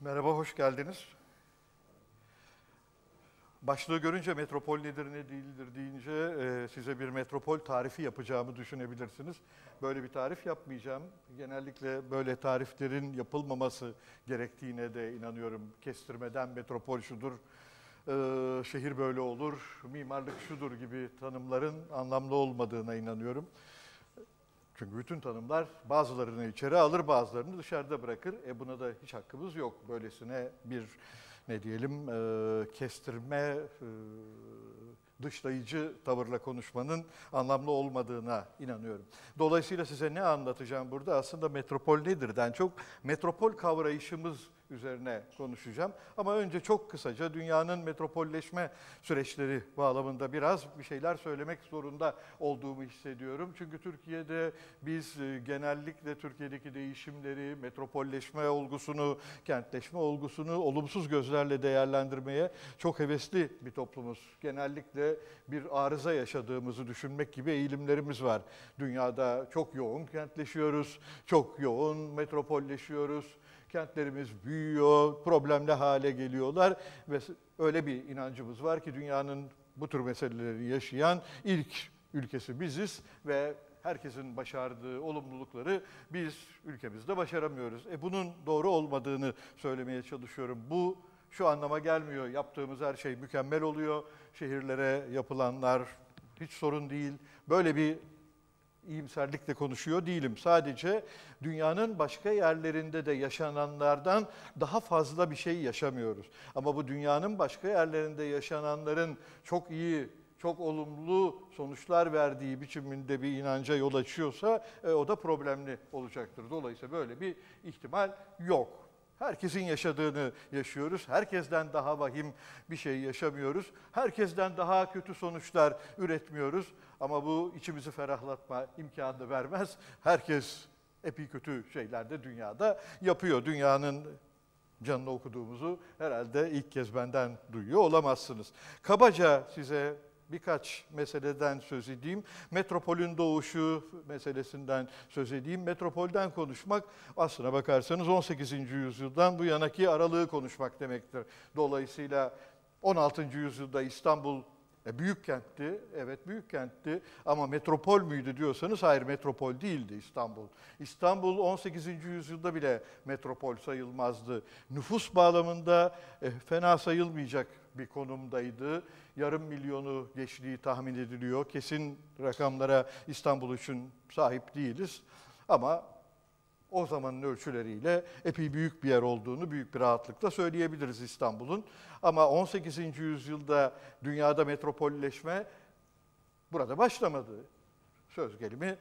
Merhaba, hoş geldiniz. Başlığı görünce metropol nedir ne değildir deyince e, size bir metropol tarifi yapacağımı düşünebilirsiniz. Böyle bir tarif yapmayacağım. Genellikle böyle tariflerin yapılmaması gerektiğine de inanıyorum. Kestirmeden metropol şudur, e, şehir böyle olur, mimarlık şudur gibi tanımların anlamlı olmadığına inanıyorum. Çünkü bütün tanımlar bazılarını içeri alır, bazılarını dışarıda bırakır. E buna da hiç hakkımız yok. Böylesine bir ne diyelim e, kestirme, e, dışlayıcı tavırla konuşmanın anlamlı olmadığına inanıyorum. Dolayısıyla size ne anlatacağım burada? Aslında metropol nedirden çok metropol kavrayışımız üzerine konuşacağım. Ama önce çok kısaca dünyanın metropolleşme süreçleri bağlamında biraz bir şeyler söylemek zorunda olduğumu hissediyorum. Çünkü Türkiye'de biz e, genellikle Türkiye'deki değişimleri, metropolleşme olgusunu, kentleşme olgusunu olumsuz gözlerle değerlendirmeye çok hevesli bir toplumuz. Genellikle bir arıza yaşadığımızı düşünmek gibi eğilimlerimiz var. Dünyada çok yoğun kentleşiyoruz, çok yoğun metropolleşiyoruz kentlerimiz büyüyor, problemli hale geliyorlar ve öyle bir inancımız var ki dünyanın bu tür meseleleri yaşayan ilk ülkesi biziz ve herkesin başardığı olumlulukları biz ülkemizde başaramıyoruz. E bunun doğru olmadığını söylemeye çalışıyorum. Bu şu anlama gelmiyor. Yaptığımız her şey mükemmel oluyor. Şehirlere yapılanlar hiç sorun değil. Böyle bir iyimserlikle konuşuyor değilim. Sadece dünyanın başka yerlerinde de yaşananlardan daha fazla bir şey yaşamıyoruz. Ama bu dünyanın başka yerlerinde yaşananların çok iyi, çok olumlu sonuçlar verdiği biçiminde bir inanca yol açıyorsa e, o da problemli olacaktır. Dolayısıyla böyle bir ihtimal yok. Herkesin yaşadığını yaşıyoruz. Herkesten daha vahim bir şey yaşamıyoruz. Herkesten daha kötü sonuçlar üretmiyoruz. Ama bu içimizi ferahlatma imkanı vermez. Herkes epey kötü şeyler de dünyada yapıyor. Dünyanın canını okuduğumuzu herhalde ilk kez benden duyuyor olamazsınız. Kabaca size birkaç meseleden söz edeyim. Metropolün doğuşu meselesinden söz edeyim. Metropolden konuşmak aslına bakarsanız 18. yüzyıldan bu yanaki aralığı konuşmak demektir. Dolayısıyla 16. yüzyılda İstanbul e, büyük kentti, evet büyük kentti ama metropol müydü diyorsanız hayır metropol değildi İstanbul. İstanbul 18. yüzyılda bile metropol sayılmazdı. Nüfus bağlamında e, fena sayılmayacak bir konumdaydı. Yarım milyonu geçtiği tahmin ediliyor. Kesin rakamlara İstanbul için sahip değiliz. Ama o zamanın ölçüleriyle epey büyük bir yer olduğunu büyük bir rahatlıkla söyleyebiliriz İstanbul'un. Ama 18. yüzyılda dünyada metropolleşme burada başlamadı. Söz gelimi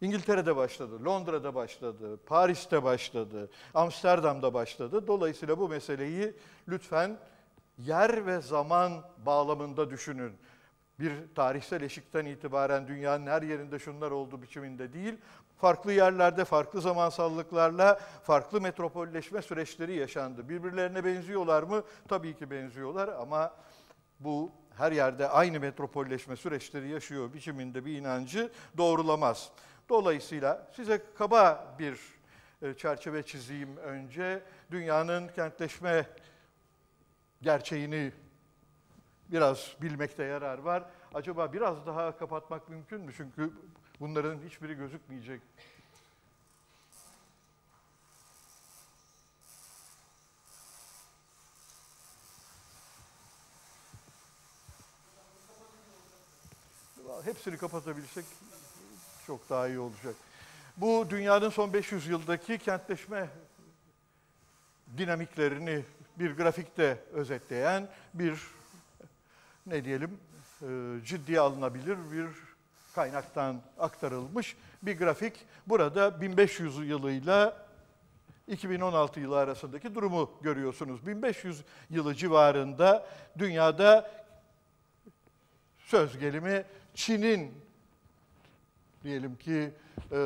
İngiltere'de başladı, Londra'da başladı, Paris'te başladı, Amsterdam'da başladı. Dolayısıyla bu meseleyi lütfen yer ve zaman bağlamında düşünün. Bir tarihsel eşikten itibaren dünyanın her yerinde şunlar oldu biçiminde değil, farklı yerlerde farklı zamansallıklarla farklı metropolleşme süreçleri yaşandı. Birbirlerine benziyorlar mı? Tabii ki benziyorlar ama bu her yerde aynı metropolleşme süreçleri yaşıyor biçiminde bir inancı doğrulamaz. Dolayısıyla size kaba bir e, çerçeve çizeyim önce. Dünyanın kentleşme gerçeğini biraz bilmekte yarar var. Acaba biraz daha kapatmak mümkün mü? Çünkü bunların hiçbiri gözükmeyecek. Hepsini kapatabilsek çok daha iyi olacak. Bu dünyanın son 500 yıldaki kentleşme dinamiklerini bir grafikte özetleyen bir ne diyelim e, ciddiye alınabilir bir kaynaktan aktarılmış bir grafik. Burada 1500 yılıyla 2016 yılı arasındaki durumu görüyorsunuz. 1500 yılı civarında dünyada söz gelimi Çin'in diyelim ki e,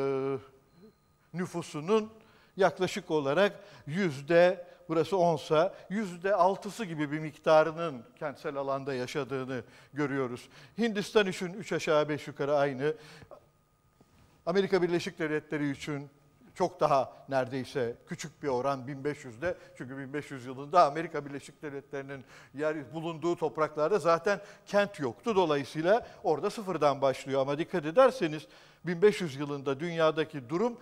nüfusunun yaklaşık olarak yüzde burası 10'sa yüzde altısı gibi bir miktarının kentsel alanda yaşadığını görüyoruz. Hindistan için 3 aşağı 5 yukarı aynı. Amerika Birleşik Devletleri için çok daha neredeyse küçük bir oran 1500'de. Çünkü 1500 yılında Amerika Birleşik Devletleri'nin yer bulunduğu topraklarda zaten kent yoktu. Dolayısıyla orada sıfırdan başlıyor. Ama dikkat ederseniz 1500 yılında dünyadaki durum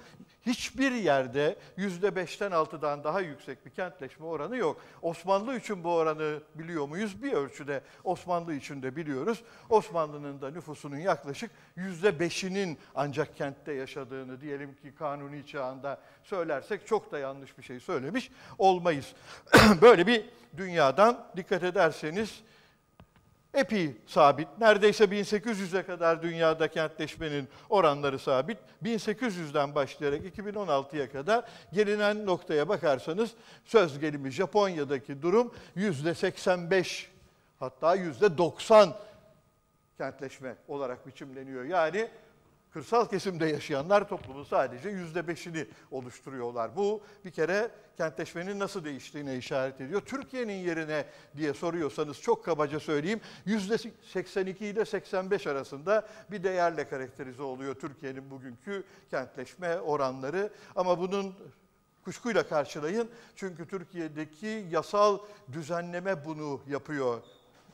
hiçbir yerde %5'ten 6'dan daha yüksek bir kentleşme oranı yok. Osmanlı için bu oranı biliyor muyuz? Bir ölçüde Osmanlı için de biliyoruz. Osmanlı'nın da nüfusunun yaklaşık %5'inin ancak kentte yaşadığını diyelim ki kanuni çağında söylersek çok da yanlış bir şey söylemiş olmayız. Böyle bir dünyadan dikkat ederseniz Epey sabit. Neredeyse 1800'e kadar dünyada kentleşmenin oranları sabit. 1800'den başlayarak 2016'ya kadar gelinen noktaya bakarsanız söz gelimi Japonya'daki durum %85 hatta %90 kentleşme olarak biçimleniyor. Yani kırsal kesimde yaşayanlar toplumun sadece yüzde beşini oluşturuyorlar. Bu bir kere kentleşmenin nasıl değiştiğine işaret ediyor. Türkiye'nin yerine diye soruyorsanız çok kabaca söyleyeyim yüzde 82 ile 85 arasında bir değerle karakterize oluyor Türkiye'nin bugünkü kentleşme oranları. Ama bunun kuşkuyla karşılayın. Çünkü Türkiye'deki yasal düzenleme bunu yapıyor.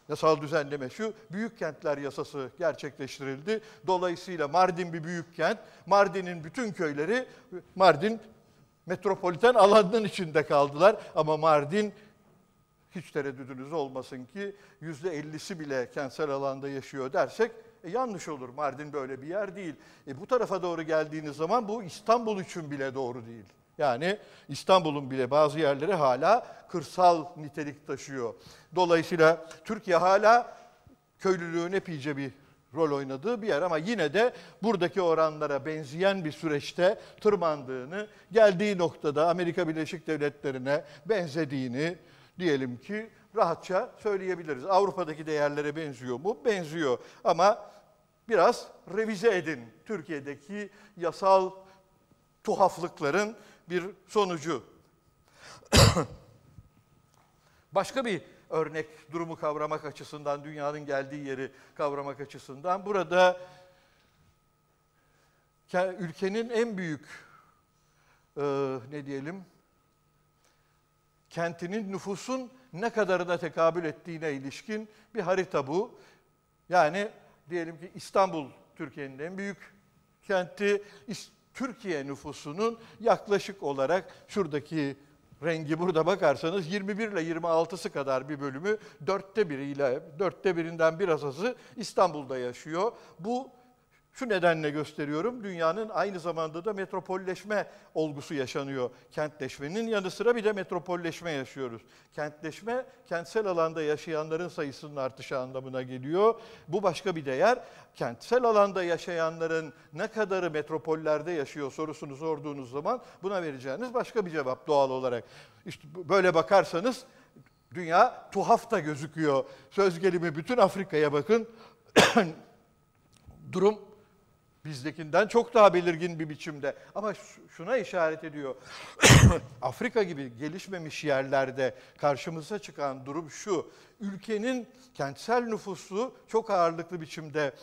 Yasal düzenleme şu, büyük kentler yasası gerçekleştirildi. Dolayısıyla Mardin bir büyük kent. Mardin'in bütün köyleri Mardin metropoliten alanının içinde kaldılar. Ama Mardin hiç tereddüdünüz olmasın ki yüzde ellisi bile kentsel alanda yaşıyor dersek e, yanlış olur. Mardin böyle bir yer değil. E, bu tarafa doğru geldiğiniz zaman bu İstanbul için bile doğru değil. Yani İstanbul'un bile bazı yerleri hala kırsal nitelik taşıyor. Dolayısıyla Türkiye hala köylülüğün epeyce bir rol oynadığı bir yer ama yine de buradaki oranlara benzeyen bir süreçte tırmandığını, geldiği noktada Amerika Birleşik Devletleri'ne benzediğini diyelim ki rahatça söyleyebiliriz. Avrupa'daki değerlere benziyor mu? Benziyor ama biraz revize edin Türkiye'deki yasal tuhaflıkların bir sonucu. Başka bir örnek durumu kavramak açısından, dünyanın geldiği yeri kavramak açısından. Burada ülkenin en büyük e, ne diyelim kentinin nüfusun ne kadarına tekabül ettiğine ilişkin bir harita bu. Yani diyelim ki İstanbul Türkiye'nin en büyük kenti. Türkiye nüfusunun yaklaşık olarak şuradaki rengi burada bakarsanız 21 ile 26'sı kadar bir bölümü dörtte biriyle dörtte birinden biraz azı İstanbul'da yaşıyor. Bu şu nedenle gösteriyorum, dünyanın aynı zamanda da metropolleşme olgusu yaşanıyor. Kentleşmenin yanı sıra bir de metropolleşme yaşıyoruz. Kentleşme, kentsel alanda yaşayanların sayısının artışı anlamına geliyor. Bu başka bir değer. Kentsel alanda yaşayanların ne kadarı metropollerde yaşıyor sorusunu sorduğunuz zaman buna vereceğiniz başka bir cevap doğal olarak. İşte böyle bakarsanız dünya tuhaf da gözüküyor. Söz gelimi bütün Afrika'ya bakın. Durum bizdekinden çok daha belirgin bir biçimde. Ama şuna işaret ediyor. Afrika gibi gelişmemiş yerlerde karşımıza çıkan durum şu. Ülkenin kentsel nüfusu çok ağırlıklı biçimde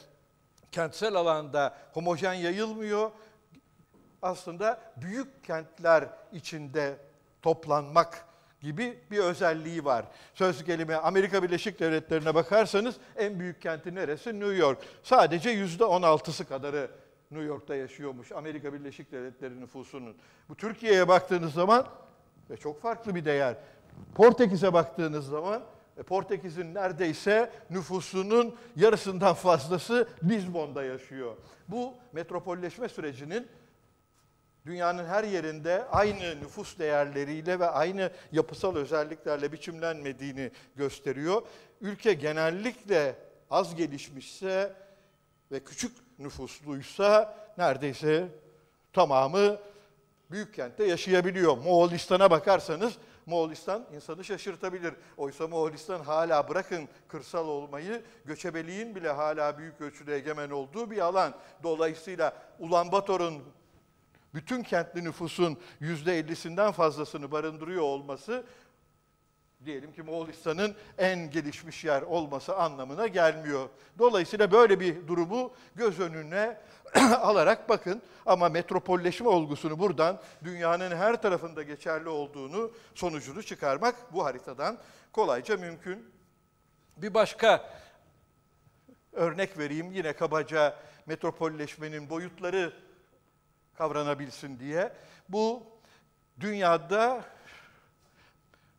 kentsel alanda homojen yayılmıyor. Aslında büyük kentler içinde toplanmak gibi bir özelliği var. Söz gelimi Amerika Birleşik Devletleri'ne bakarsanız en büyük kenti neresi? New York. Sadece yüzde 16'sı kadarı New York'ta yaşıyormuş Amerika Birleşik Devletleri nüfusunun. Bu Türkiye'ye baktığınız zaman ve çok farklı bir değer. Portekiz'e baktığınız zaman e, Portekiz'in neredeyse nüfusunun yarısından fazlası Lizbon'da yaşıyor. Bu metropolleşme sürecinin dünyanın her yerinde aynı nüfus değerleriyle ve aynı yapısal özelliklerle biçimlenmediğini gösteriyor. Ülke genellikle az gelişmişse ve küçük nüfusluysa neredeyse tamamı büyük kentte yaşayabiliyor. Moğolistan'a bakarsanız Moğolistan insanı şaşırtabilir. Oysa Moğolistan hala bırakın kırsal olmayı, göçebeliğin bile hala büyük ölçüde egemen olduğu bir alan. Dolayısıyla Ulan Bator'un bütün kentli nüfusun %50'sinden fazlasını barındırıyor olması diyelim ki Moğolistan'ın en gelişmiş yer olması anlamına gelmiyor. Dolayısıyla böyle bir durumu göz önüne alarak bakın ama metropolleşme olgusunu buradan dünyanın her tarafında geçerli olduğunu sonucunu çıkarmak bu haritadan kolayca mümkün. Bir başka örnek vereyim yine kabaca metropolleşmenin boyutları kavranabilsin diye. Bu dünyada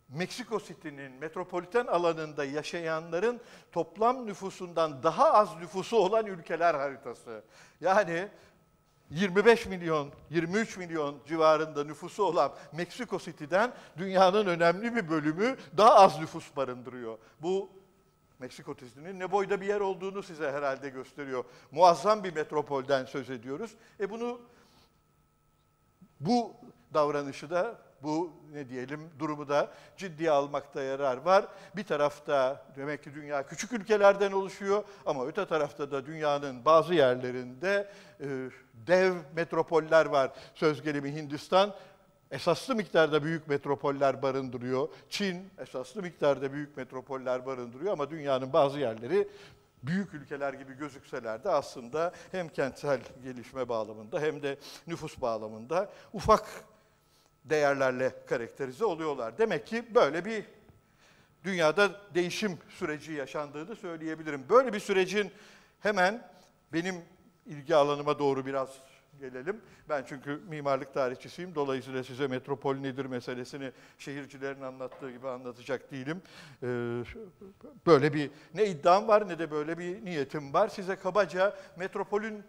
Meksiko City'nin metropoliten alanında yaşayanların toplam nüfusundan daha az nüfusu olan ülkeler haritası. Yani 25 milyon, 23 milyon civarında nüfusu olan Meksiko City'den dünyanın önemli bir bölümü daha az nüfus barındırıyor. Bu Meksiko City'nin ne boyda bir yer olduğunu size herhalde gösteriyor. Muazzam bir metropolden söz ediyoruz. E bunu bu davranışı da bu ne diyelim durumu da ciddiye almakta yarar var. Bir tarafta demek ki dünya küçük ülkelerden oluşuyor ama öte tarafta da dünyanın bazı yerlerinde e, dev metropoller var. Söz gelimi Hindistan esaslı miktarda büyük metropoller barındırıyor. Çin esaslı miktarda büyük metropoller barındırıyor ama dünyanın bazı yerleri büyük ülkeler gibi gözükseler de aslında hem kentsel gelişme bağlamında hem de nüfus bağlamında ufak değerlerle karakterize oluyorlar. Demek ki böyle bir dünyada değişim süreci yaşandığını söyleyebilirim. Böyle bir sürecin hemen benim ilgi alanıma doğru biraz gelelim. Ben çünkü mimarlık tarihçisiyim. Dolayısıyla size metropol nedir meselesini şehircilerin anlattığı gibi anlatacak değilim. Ee, böyle bir ne iddiam var ne de böyle bir niyetim var. Size kabaca metropolün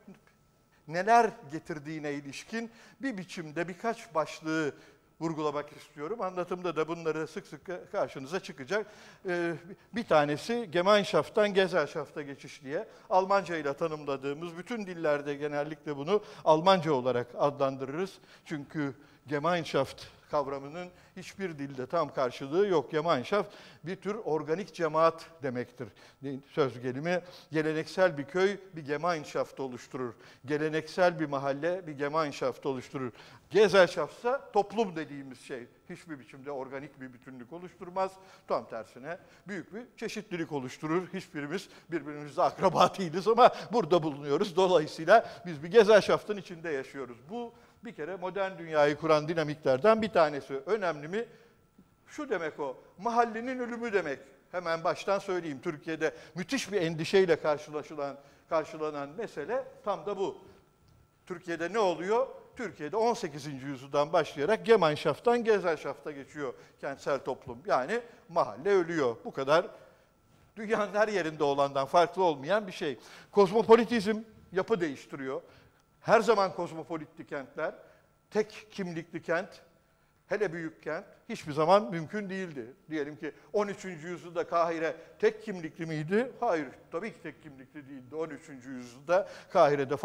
neler getirdiğine ilişkin bir biçimde birkaç başlığı vurgulamak istiyorum. Anlatımda da bunları sık sık karşınıza çıkacak. Ee, bir tanesi Gemeinschaft'tan Gesellschaft'a geçiş diye Almanca ile tanımladığımız bütün dillerde genellikle bunu Almanca olarak adlandırırız. Çünkü Gemeinschaft kavramının hiçbir dilde tam karşılığı yok. Gemeinschaft bir tür organik cemaat demektir. Söz gelimi geleneksel bir köy bir Gemeinschaft oluşturur. Geleneksel bir mahalle bir Gemeinschaft oluşturur. Gesellschaft toplum dediğimiz şey hiçbir biçimde organik bir bütünlük oluşturmaz. Tam tersine büyük bir çeşitlilik oluşturur. Hiçbirimiz birbirimizle akraba değiliz ama burada bulunuyoruz. Dolayısıyla biz bir Gesellschaft'ın içinde yaşıyoruz. Bu bir kere modern dünyayı kuran dinamiklerden bir tanesi. Önemli mi? Şu demek o, mahallenin ölümü demek. Hemen baştan söyleyeyim, Türkiye'de müthiş bir endişeyle karşılaşılan, karşılanan mesele tam da bu. Türkiye'de ne oluyor? Türkiye'de 18. yüzyıldan başlayarak Gemeinschaft'tan Gesellschaft'a geçiyor kentsel toplum. Yani mahalle ölüyor. Bu kadar dünyanın her yerinde olandan farklı olmayan bir şey. Kozmopolitizm yapı değiştiriyor. Her zaman kozmopolitli kentler, tek kimlikli kent, hele büyük kent hiçbir zaman mümkün değildi. Diyelim ki 13. yüzyılda Kahire tek kimlikli miydi? Hayır, tabii ki tek kimlikli değildi. 13. yüzyılda Kahire'de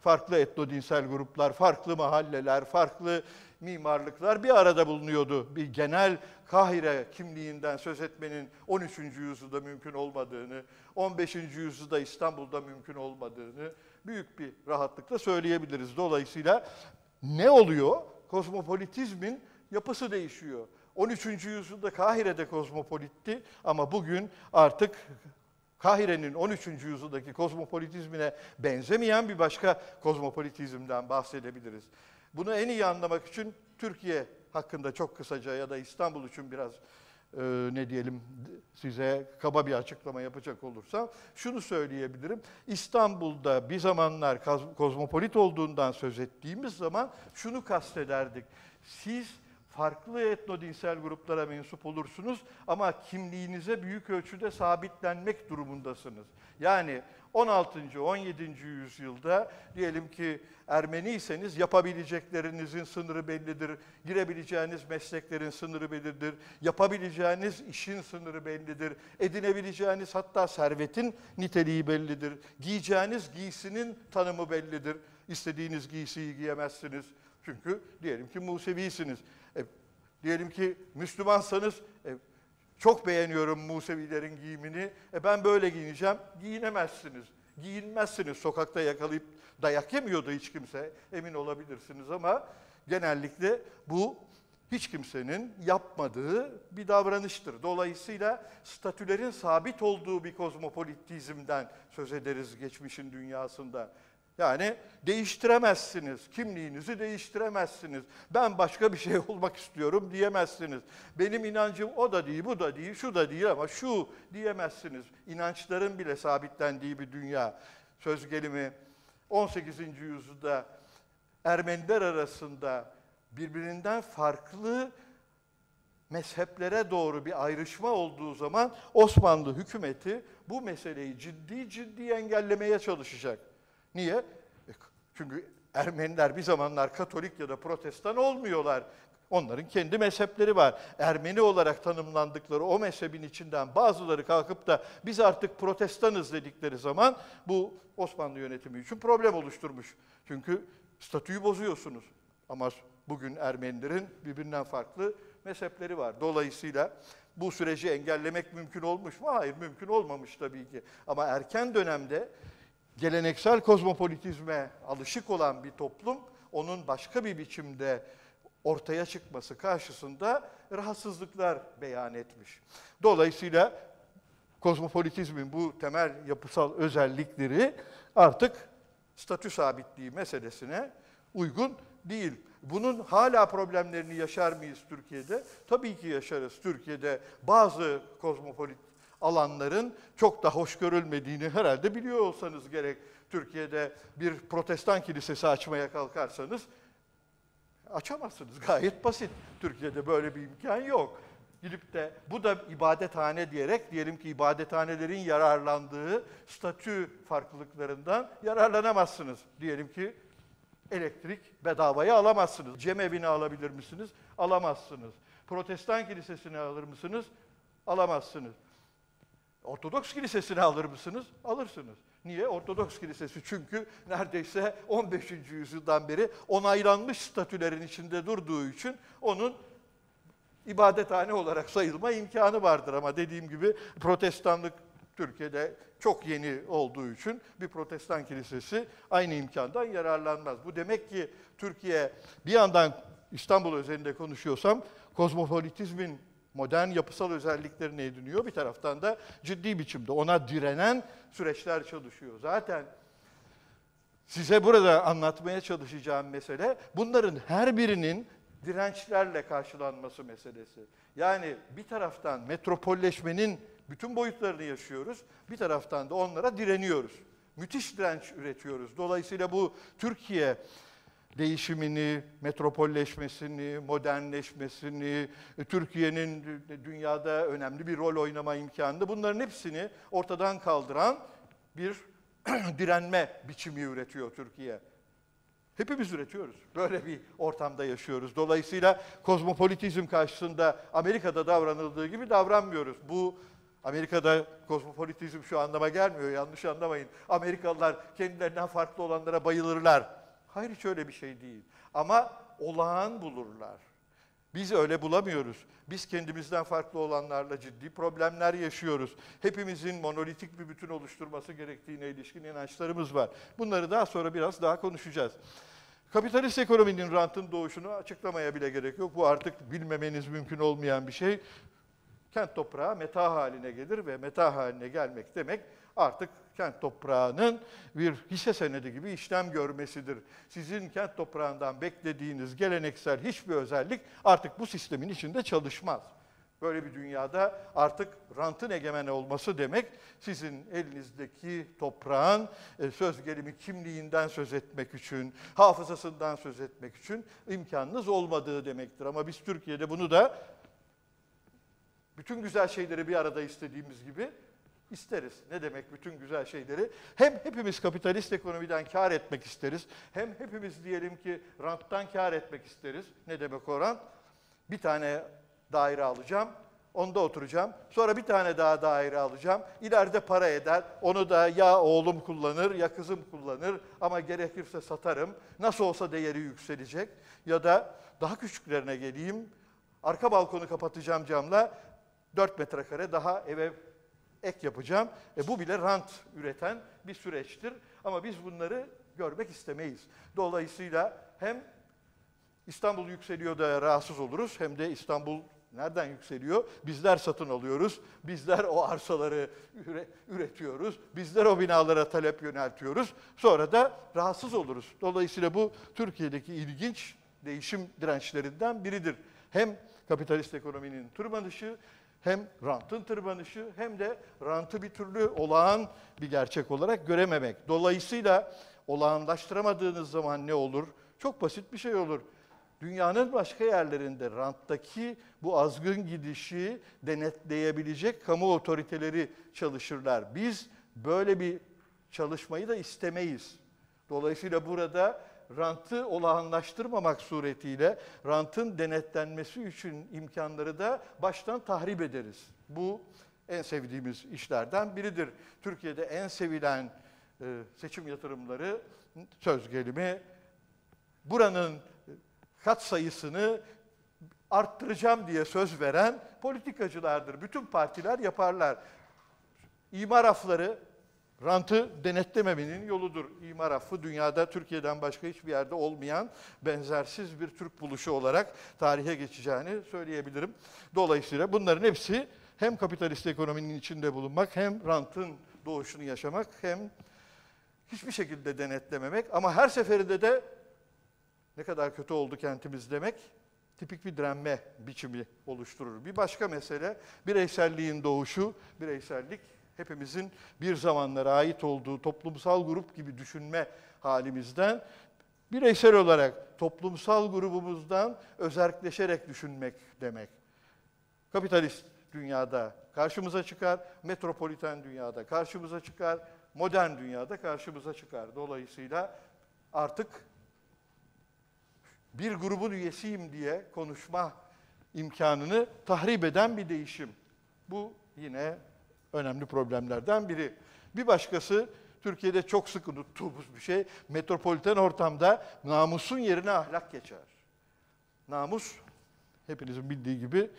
farklı etnodinsel gruplar, farklı mahalleler, farklı mimarlıklar bir arada bulunuyordu. Bir genel Kahire kimliğinden söz etmenin 13. yüzyılda mümkün olmadığını, 15. yüzyılda İstanbul'da mümkün olmadığını büyük bir rahatlıkla söyleyebiliriz. Dolayısıyla ne oluyor? Kozmopolitizmin yapısı değişiyor. 13. yüzyılda Kahire'de kozmopolitti ama bugün artık Kahire'nin 13. yüzyıldaki kozmopolitizmine benzemeyen bir başka kozmopolitizmden bahsedebiliriz. Bunu en iyi anlamak için Türkiye hakkında çok kısaca ya da İstanbul için biraz e, ne diyelim size kaba bir açıklama yapacak olursam şunu söyleyebilirim. İstanbul'da bir zamanlar kozmopolit olduğundan söz ettiğimiz zaman şunu kastederdik. Siz farklı etnodinsel gruplara mensup olursunuz ama kimliğinize büyük ölçüde sabitlenmek durumundasınız. Yani 16. 17. yüzyılda diyelim ki Ermeniyseniz yapabileceklerinizin sınırı bellidir. Girebileceğiniz mesleklerin sınırı bellidir. Yapabileceğiniz işin sınırı bellidir. Edinebileceğiniz hatta servetin niteliği bellidir. Giyeceğiniz giysinin tanımı bellidir. İstediğiniz giysiyi giyemezsiniz. Çünkü diyelim ki Musevisiniz. Diyelim ki Müslümansanız e, çok beğeniyorum Musevilerin giyimini. E ben böyle giyineceğim. Giyinemezsiniz. giyinmezsiniz. Sokakta yakalayıp dayak yemiyordu hiç kimse emin olabilirsiniz ama genellikle bu hiç kimsenin yapmadığı bir davranıştır. Dolayısıyla statülerin sabit olduğu bir kozmopolitizmden söz ederiz geçmişin dünyasında. Yani değiştiremezsiniz, kimliğinizi değiştiremezsiniz. Ben başka bir şey olmak istiyorum diyemezsiniz. Benim inancım o da değil, bu da değil, şu da değil ama şu diyemezsiniz. İnançların bile sabitlendiği bir dünya. Söz gelimi 18. yüzyılda Ermeniler arasında birbirinden farklı mezheplere doğru bir ayrışma olduğu zaman Osmanlı hükümeti bu meseleyi ciddi ciddi engellemeye çalışacak. Niye? E, çünkü Ermeniler bir zamanlar Katolik ya da Protestan olmuyorlar. Onların kendi mezhepleri var. Ermeni olarak tanımlandıkları o mezhebin içinden bazıları kalkıp da biz artık protestanız dedikleri zaman bu Osmanlı yönetimi için problem oluşturmuş. Çünkü statüyü bozuyorsunuz. Ama bugün Ermenilerin birbirinden farklı mezhepleri var. Dolayısıyla bu süreci engellemek mümkün olmuş mu? Hayır, mümkün olmamış tabii ki. Ama erken dönemde geleneksel kozmopolitizme alışık olan bir toplum, onun başka bir biçimde ortaya çıkması karşısında rahatsızlıklar beyan etmiş. Dolayısıyla kozmopolitizmin bu temel yapısal özellikleri artık statü sabitliği meselesine uygun değil. Bunun hala problemlerini yaşar mıyız Türkiye'de? Tabii ki yaşarız. Türkiye'de bazı kozmopolit alanların çok da hoş görülmediğini herhalde biliyor olsanız gerek. Türkiye'de bir protestan kilisesi açmaya kalkarsanız açamazsınız. Gayet basit. Türkiye'de böyle bir imkan yok. Gidip de bu da ibadethane diyerek diyelim ki ibadethanelerin yararlandığı statü farklılıklarından yararlanamazsınız. Diyelim ki elektrik bedavaya alamazsınız. Cemevini alabilir misiniz? Alamazsınız. Protestan kilisesini alır mısınız? Alamazsınız. Ortodoks kilisesini alır mısınız? Alırsınız. Niye? Ortodoks kilisesi çünkü neredeyse 15. yüzyıldan beri onaylanmış statülerin içinde durduğu için onun ibadethane olarak sayılma imkanı vardır. Ama dediğim gibi protestanlık Türkiye'de çok yeni olduğu için bir protestan kilisesi aynı imkandan yararlanmaz. Bu demek ki Türkiye bir yandan İstanbul özelinde konuşuyorsam kozmopolitizmin modern yapısal özelliklerini ediniyor. Bir taraftan da ciddi biçimde ona direnen süreçler çalışıyor. Zaten size burada anlatmaya çalışacağım mesele bunların her birinin dirençlerle karşılanması meselesi. Yani bir taraftan metropolleşmenin bütün boyutlarını yaşıyoruz, bir taraftan da onlara direniyoruz. Müthiş direnç üretiyoruz. Dolayısıyla bu Türkiye değişimini, metropolleşmesini, modernleşmesini, Türkiye'nin dünyada önemli bir rol oynama imkanını bunların hepsini ortadan kaldıran bir direnme biçimi üretiyor Türkiye. Hepimiz üretiyoruz. Böyle bir ortamda yaşıyoruz. Dolayısıyla kozmopolitizm karşısında Amerika'da davranıldığı gibi davranmıyoruz. Bu Amerika'da kozmopolitizm şu anlama gelmiyor, yanlış anlamayın. Amerikalılar kendilerinden farklı olanlara bayılırlar. Hayır hiç öyle bir şey değil. Ama olağan bulurlar. Biz öyle bulamıyoruz. Biz kendimizden farklı olanlarla ciddi problemler yaşıyoruz. Hepimizin monolitik bir bütün oluşturması gerektiğine ilişkin inançlarımız var. Bunları daha sonra biraz daha konuşacağız. Kapitalist ekonominin rantın doğuşunu açıklamaya bile gerek yok. Bu artık bilmemeniz mümkün olmayan bir şey. Kent toprağı meta haline gelir ve meta haline gelmek demek artık kent toprağının bir hisse senedi gibi işlem görmesidir. Sizin kent toprağından beklediğiniz geleneksel hiçbir özellik artık bu sistemin içinde çalışmaz. Böyle bir dünyada artık rantın egemen olması demek sizin elinizdeki toprağın e, söz gelimi kimliğinden söz etmek için, hafızasından söz etmek için imkanınız olmadığı demektir. Ama biz Türkiye'de bunu da bütün güzel şeyleri bir arada istediğimiz gibi isteriz. Ne demek bütün güzel şeyleri? Hem hepimiz kapitalist ekonomiden kar etmek isteriz. Hem hepimiz diyelim ki ranttan kar etmek isteriz. Ne demek o rant? Bir tane daire alacağım, onda oturacağım. Sonra bir tane daha daire alacağım. İleride para eder. Onu da ya oğlum kullanır ya kızım kullanır ama gerekirse satarım. Nasıl olsa değeri yükselecek. Ya da daha küçüklerine geleyim. Arka balkonu kapatacağım camla. 4 metrekare daha eve ek yapacağım. E, bu bile rant üreten bir süreçtir. Ama biz bunları görmek istemeyiz. Dolayısıyla hem İstanbul yükseliyor da rahatsız oluruz hem de İstanbul nereden yükseliyor? Bizler satın alıyoruz. Bizler o arsaları üretiyoruz. Bizler o binalara talep yöneltiyoruz. Sonra da rahatsız oluruz. Dolayısıyla bu Türkiye'deki ilginç değişim dirençlerinden biridir. Hem kapitalist ekonominin tırmanışı hem rantın tırmanışı hem de rantı bir türlü olağan bir gerçek olarak görememek. Dolayısıyla olağanlaştıramadığınız zaman ne olur? Çok basit bir şey olur. Dünyanın başka yerlerinde ranttaki bu azgın gidişi denetleyebilecek kamu otoriteleri çalışırlar. Biz böyle bir çalışmayı da istemeyiz. Dolayısıyla burada rantı olağanlaştırmamak suretiyle rantın denetlenmesi için imkanları da baştan tahrip ederiz. Bu en sevdiğimiz işlerden biridir. Türkiye'de en sevilen e, seçim yatırımları söz gelimi buranın kat sayısını arttıracağım diye söz veren politikacılardır. Bütün partiler yaparlar. İmar afları rantı denetlememenin yoludur. İmar affı dünyada Türkiye'den başka hiçbir yerde olmayan benzersiz bir Türk buluşu olarak tarihe geçeceğini söyleyebilirim. Dolayısıyla bunların hepsi hem kapitalist ekonominin içinde bulunmak hem rantın doğuşunu yaşamak hem hiçbir şekilde denetlememek ama her seferinde de ne kadar kötü oldu kentimiz demek tipik bir direnme biçimi oluşturur. Bir başka mesele bireyselliğin doğuşu, bireysellik hepimizin bir zamanlara ait olduğu toplumsal grup gibi düşünme halimizden bireysel olarak toplumsal grubumuzdan özerkleşerek düşünmek demek. Kapitalist dünyada karşımıza çıkar, metropoliten dünyada karşımıza çıkar, modern dünyada karşımıza çıkar. Dolayısıyla artık bir grubun üyesiyim diye konuşma imkanını tahrip eden bir değişim. Bu yine önemli problemlerden biri. Bir başkası Türkiye'de çok sık unuttuğumuz bir şey. Metropoliten ortamda namusun yerine ahlak geçer. Namus hepinizin bildiği gibi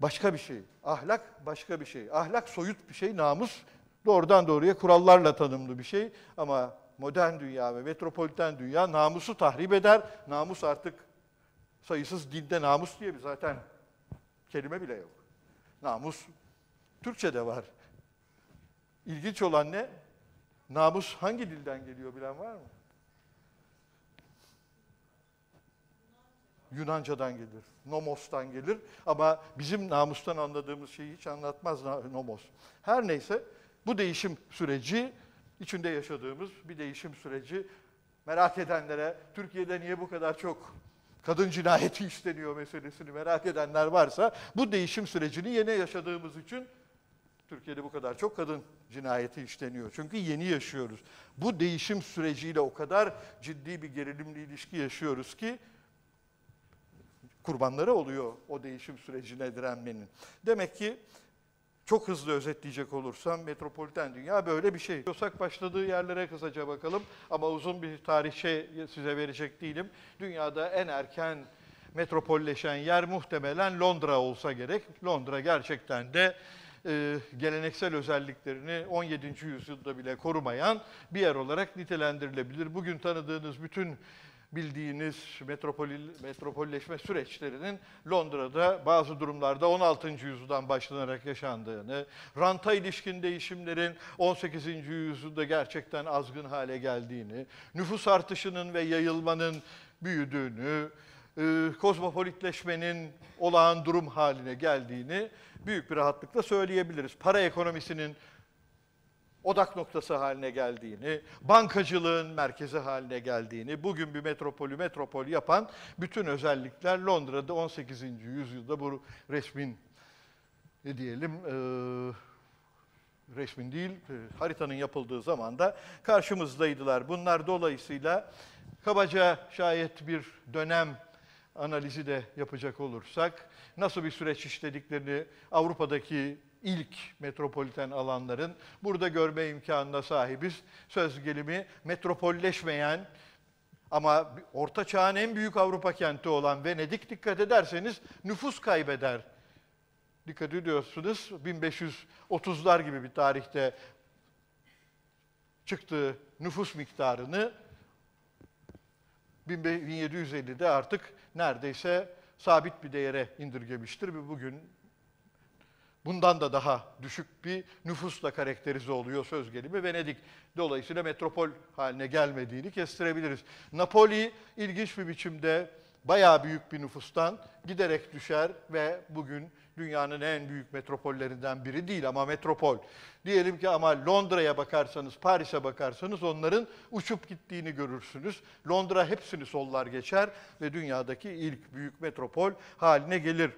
başka bir şey. Ahlak başka bir şey. Ahlak soyut bir şey. Namus doğrudan doğruya kurallarla tanımlı bir şey. Ama modern dünya ve metropoliten dünya namusu tahrip eder. Namus artık sayısız dinde namus diye bir zaten kelime bile yok. Namus Türkçe'de var. İlginç olan ne? Namus hangi dilden geliyor bilen var mı? Yunanca'dan gelir, nomos'tan gelir ama bizim namustan anladığımız şeyi hiç anlatmaz nomos. Her neyse bu değişim süreci içinde yaşadığımız bir değişim süreci. Merak edenlere Türkiye'de niye bu kadar çok kadın cinayeti işleniyor meselesini merak edenler varsa bu değişim sürecini yeni yaşadığımız için Türkiye'de bu kadar çok kadın cinayeti işleniyor. Çünkü yeni yaşıyoruz. Bu değişim süreciyle o kadar ciddi bir gerilimli ilişki yaşıyoruz ki kurbanları oluyor o değişim sürecine direnmenin. Demek ki çok hızlı özetleyecek olursam metropoliten dünya böyle bir şey. Yosak başladığı yerlere kısaca bakalım ama uzun bir tarihçe size verecek değilim. Dünyada en erken metropolleşen yer muhtemelen Londra olsa gerek. Londra gerçekten de e, geleneksel özelliklerini 17. yüzyılda bile korumayan bir yer olarak nitelendirilebilir. Bugün tanıdığınız bütün bildiğiniz metropol, metropolleşme süreçlerinin Londra'da bazı durumlarda 16. yüzyıldan başlanarak yaşandığını, ranta ilişkin değişimlerin 18. yüzyılda gerçekten azgın hale geldiğini, nüfus artışının ve yayılmanın büyüdüğünü, e, kozmopolitleşmenin olağan durum haline geldiğini büyük bir rahatlıkla söyleyebiliriz. Para ekonomisinin odak noktası haline geldiğini, bankacılığın merkezi haline geldiğini, bugün bir metropolü metropol yapan bütün özellikler Londra'da 18. yüzyılda bu resmin ne diyelim e, resmin değil e, haritanın yapıldığı zaman da karşımızdaydılar. Bunlar dolayısıyla kabaca şayet bir dönem analizi de yapacak olursak nasıl bir süreç işlediklerini Avrupa'daki ilk metropoliten alanların burada görme imkanına sahibiz. Söz gelimi metropolleşmeyen ama Orta Çağ'ın en büyük Avrupa kenti olan Venedik dikkat ederseniz nüfus kaybeder. dikkat ediyorsunuz 1530'lar gibi bir tarihte çıktığı nüfus miktarını 1750'de artık neredeyse sabit bir değere indirgemiştir ve bugün bundan da daha düşük bir nüfusla karakterize oluyor söz gelimi Venedik. Dolayısıyla metropol haline gelmediğini kestirebiliriz. Napoli ilginç bir biçimde bayağı büyük bir nüfustan giderek düşer ve bugün dünyanın en büyük metropollerinden biri değil ama metropol. Diyelim ki ama Londra'ya bakarsanız, Paris'e bakarsanız onların uçup gittiğini görürsünüz. Londra hepsini sollar geçer ve dünyadaki ilk büyük metropol haline gelir.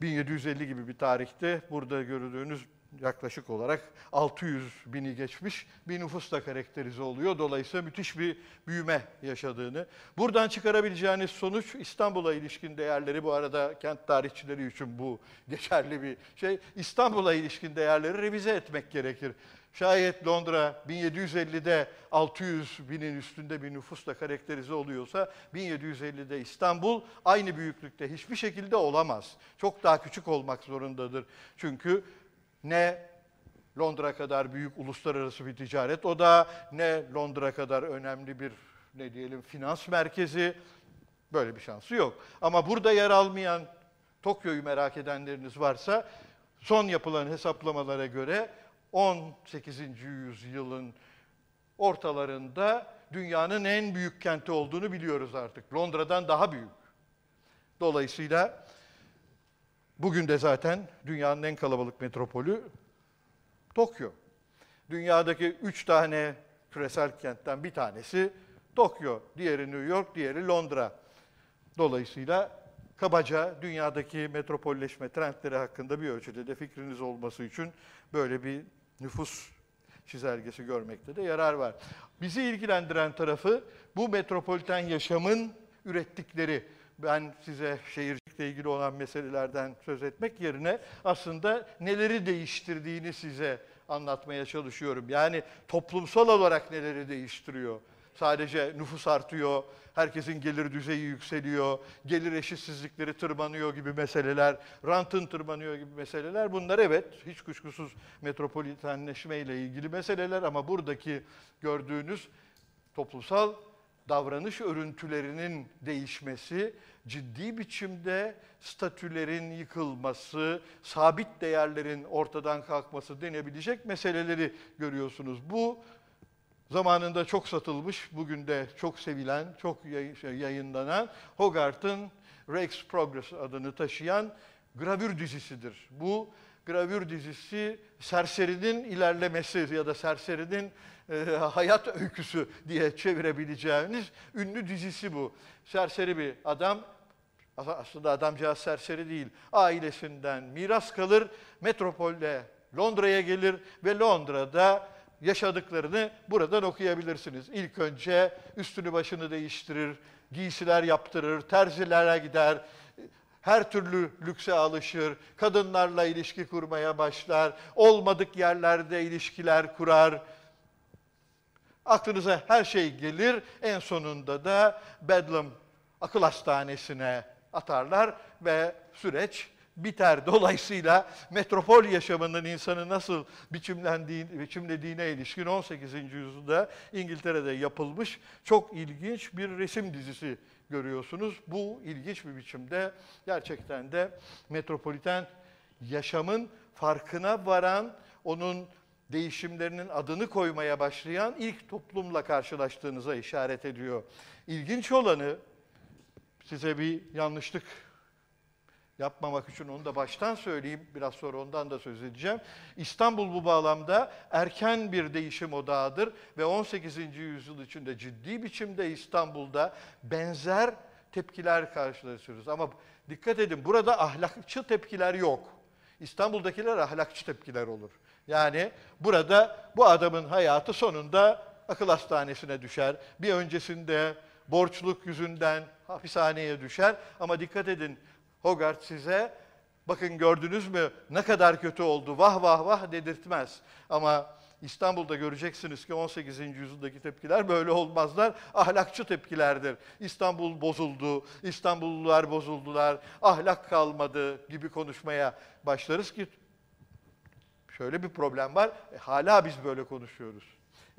1750 gibi bir tarihte burada gördüğünüz yaklaşık olarak 600 bini geçmiş bir nüfusla karakterize oluyor. Dolayısıyla müthiş bir büyüme yaşadığını. Buradan çıkarabileceğiniz sonuç İstanbul'a ilişkin değerleri bu arada kent tarihçileri için bu geçerli bir şey. İstanbul'a ilişkin değerleri revize etmek gerekir. Şayet Londra 1750'de 600 binin üstünde bir nüfusla karakterize oluyorsa 1750'de İstanbul aynı büyüklükte hiçbir şekilde olamaz. Çok daha küçük olmak zorundadır. Çünkü ne Londra kadar büyük uluslararası bir ticaret o da ne Londra kadar önemli bir ne diyelim finans merkezi böyle bir şansı yok. Ama burada yer almayan Tokyo'yu merak edenleriniz varsa son yapılan hesaplamalara göre 18. yüzyılın ortalarında dünyanın en büyük kenti olduğunu biliyoruz artık. Londra'dan daha büyük. Dolayısıyla bugün de zaten dünyanın en kalabalık metropolü Tokyo. Dünyadaki üç tane küresel kentten bir tanesi Tokyo, diğeri New York, diğeri Londra. Dolayısıyla kabaca dünyadaki metropolleşme trendleri hakkında bir ölçüde de fikriniz olması için böyle bir nüfus çizelgesi görmekte de yarar var. Bizi ilgilendiren tarafı bu metropoliten yaşamın ürettikleri. Ben size şehircilikle ilgili olan meselelerden söz etmek yerine aslında neleri değiştirdiğini size anlatmaya çalışıyorum. Yani toplumsal olarak neleri değiştiriyor? Sadece nüfus artıyor, herkesin gelir düzeyi yükseliyor, gelir eşitsizlikleri tırmanıyor gibi meseleler, rantın tırmanıyor gibi meseleler. Bunlar evet hiç kuşkusuz metropolitenleşme ile ilgili meseleler ama buradaki gördüğünüz toplumsal davranış örüntülerinin değişmesi, ciddi biçimde statülerin yıkılması, sabit değerlerin ortadan kalkması denebilecek meseleleri görüyorsunuz. Bu zamanında çok satılmış, bugün de çok sevilen, çok şey, yayınlanan Hogarth'ın Rake's Progress adını taşıyan gravür dizisidir. Bu gravür dizisi serserinin ilerlemesi ya da serserinin e, hayat öyküsü diye çevirebileceğiniz ünlü dizisi bu. Serseri bir adam, aslında adamcağız serseri değil, ailesinden miras kalır, metropolde Londra'ya gelir ve Londra'da yaşadıklarını buradan okuyabilirsiniz. İlk önce üstünü başını değiştirir, giysiler yaptırır, terzilere gider, her türlü lükse alışır, kadınlarla ilişki kurmaya başlar, olmadık yerlerde ilişkiler kurar. Aklınıza her şey gelir, en sonunda da Bedlam akıl hastanesine atarlar ve süreç biter. Dolayısıyla metropol yaşamının insanı nasıl biçimlendiği, biçimlediğine ilişkin 18. yüzyılda İngiltere'de yapılmış çok ilginç bir resim dizisi görüyorsunuz. Bu ilginç bir biçimde gerçekten de metropoliten yaşamın farkına varan, onun değişimlerinin adını koymaya başlayan ilk toplumla karşılaştığınıza işaret ediyor. İlginç olanı size bir yanlışlık yapmamak için onu da baştan söyleyeyim. Biraz sonra ondan da söz edeceğim. İstanbul bu bağlamda erken bir değişim odağıdır ve 18. yüzyıl içinde ciddi biçimde İstanbul'da benzer tepkiler karşılaşıyoruz. Ama dikkat edin burada ahlakçı tepkiler yok. İstanbul'dakiler ahlakçı tepkiler olur. Yani burada bu adamın hayatı sonunda akıl hastanesine düşer. Bir öncesinde borçluk yüzünden hapishaneye düşer. Ama dikkat edin Hogarth size bakın gördünüz mü ne kadar kötü oldu vah vah vah dedirtmez. Ama İstanbul'da göreceksiniz ki 18. yüzyıldaki tepkiler böyle olmazlar. Ahlakçı tepkilerdir. İstanbul bozuldu, İstanbullular bozuldular, ahlak kalmadı gibi konuşmaya başlarız ki şöyle bir problem var. E, hala biz böyle konuşuyoruz.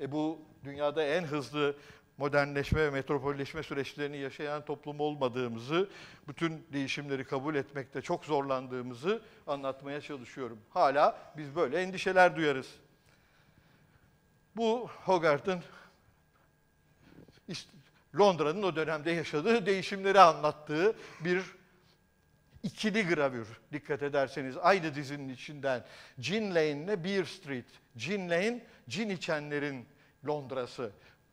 E, bu dünyada en hızlı modernleşme ve metropolleşme süreçlerini yaşayan toplum olmadığımızı, bütün değişimleri kabul etmekte çok zorlandığımızı anlatmaya çalışıyorum. Hala biz böyle endişeler duyarız. Bu Hogarth'ın Londra'nın o dönemde yaşadığı değişimleri anlattığı bir ikili gravür dikkat ederseniz aynı dizinin içinden Gin Lane ile Beer Street. Gin Lane, cin içenlerin Londra'sı.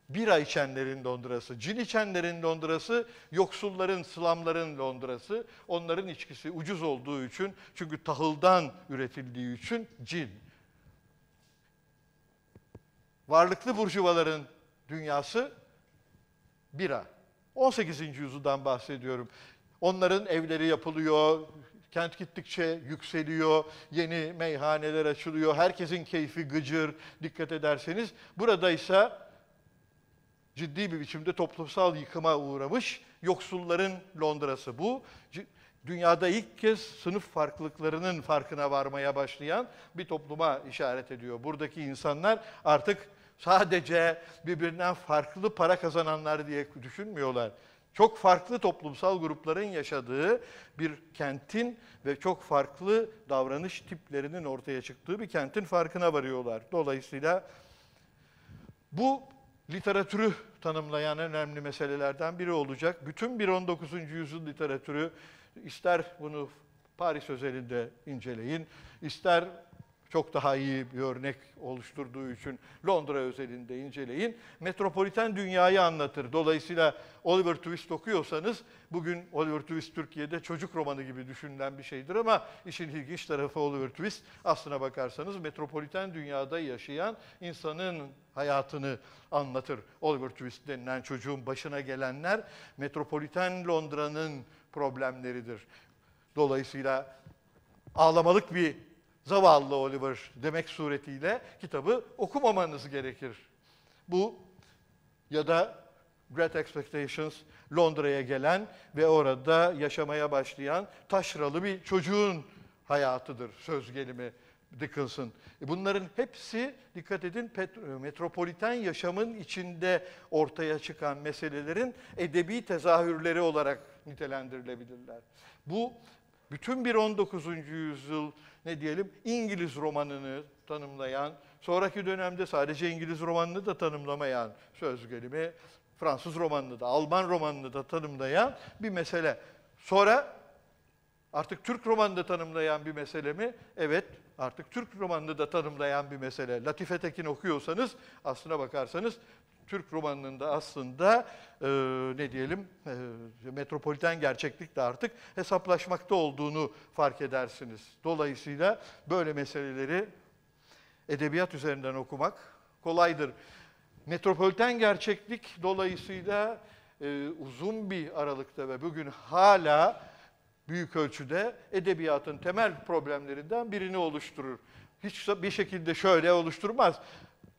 Bira içenlerin Londra'sı, cin içenlerin Londra'sı, yoksulların, slamların Londra'sı. Onların içkisi ucuz olduğu için, çünkü tahıldan üretildiği için cin. Varlıklı burjuvaların dünyası bira. 18. yüzyıldan bahsediyorum. Onların evleri yapılıyor, kent gittikçe yükseliyor, yeni meyhaneler açılıyor, herkesin keyfi gıcır dikkat ederseniz. Burada ise ciddi bir biçimde toplumsal yıkıma uğramış yoksulların Londra'sı bu. Dünyada ilk kez sınıf farklılıklarının farkına varmaya başlayan bir topluma işaret ediyor. Buradaki insanlar artık sadece birbirinden farklı para kazananlar diye düşünmüyorlar. Çok farklı toplumsal grupların yaşadığı bir kentin ve çok farklı davranış tiplerinin ortaya çıktığı bir kentin farkına varıyorlar. Dolayısıyla bu literatürü tanımlayan önemli meselelerden biri olacak. Bütün bir 19. yüzyıl literatürü ister bunu Paris özelinde inceleyin, ister çok daha iyi bir örnek oluşturduğu için Londra özelinde inceleyin. Metropoliten dünyayı anlatır. Dolayısıyla Oliver Twist okuyorsanız, bugün Oliver Twist Türkiye'de çocuk romanı gibi düşünülen bir şeydir ama işin ilginç tarafı Oliver Twist aslına bakarsanız metropoliten dünyada yaşayan insanın hayatını anlatır. Oliver Twist denilen çocuğun başına gelenler metropoliten Londra'nın problemleridir. Dolayısıyla ağlamalık bir zavallı Oliver demek suretiyle kitabı okumamanız gerekir. Bu ya da Great Expectations Londra'ya gelen ve orada yaşamaya başlayan taşralı bir çocuğun hayatıdır söz gelimi Dickens'ın. E, bunların hepsi dikkat edin metropoliten yaşamın içinde ortaya çıkan meselelerin edebi tezahürleri olarak nitelendirilebilirler. Bu bütün bir 19. yüzyıl ne diyelim İngiliz romanını tanımlayan, sonraki dönemde sadece İngiliz romanını da tanımlamayan söz gelimi, Fransız romanını da, Alman romanını da tanımlayan bir mesele. Sonra artık Türk romanını tanımlayan bir mesele mi? Evet, artık Türk romanını da tanımlayan bir mesele. Latife Tekin okuyorsanız, aslına bakarsanız Türk romanının da aslında e, ne diyelim e, metropoliten gerçeklikle artık hesaplaşmakta olduğunu fark edersiniz. Dolayısıyla böyle meseleleri edebiyat üzerinden okumak kolaydır. Metropoliten gerçeklik dolayısıyla e, uzun bir aralıkta ve bugün hala büyük ölçüde edebiyatın temel problemlerinden birini oluşturur. Hiç bir şekilde şöyle oluşturmaz.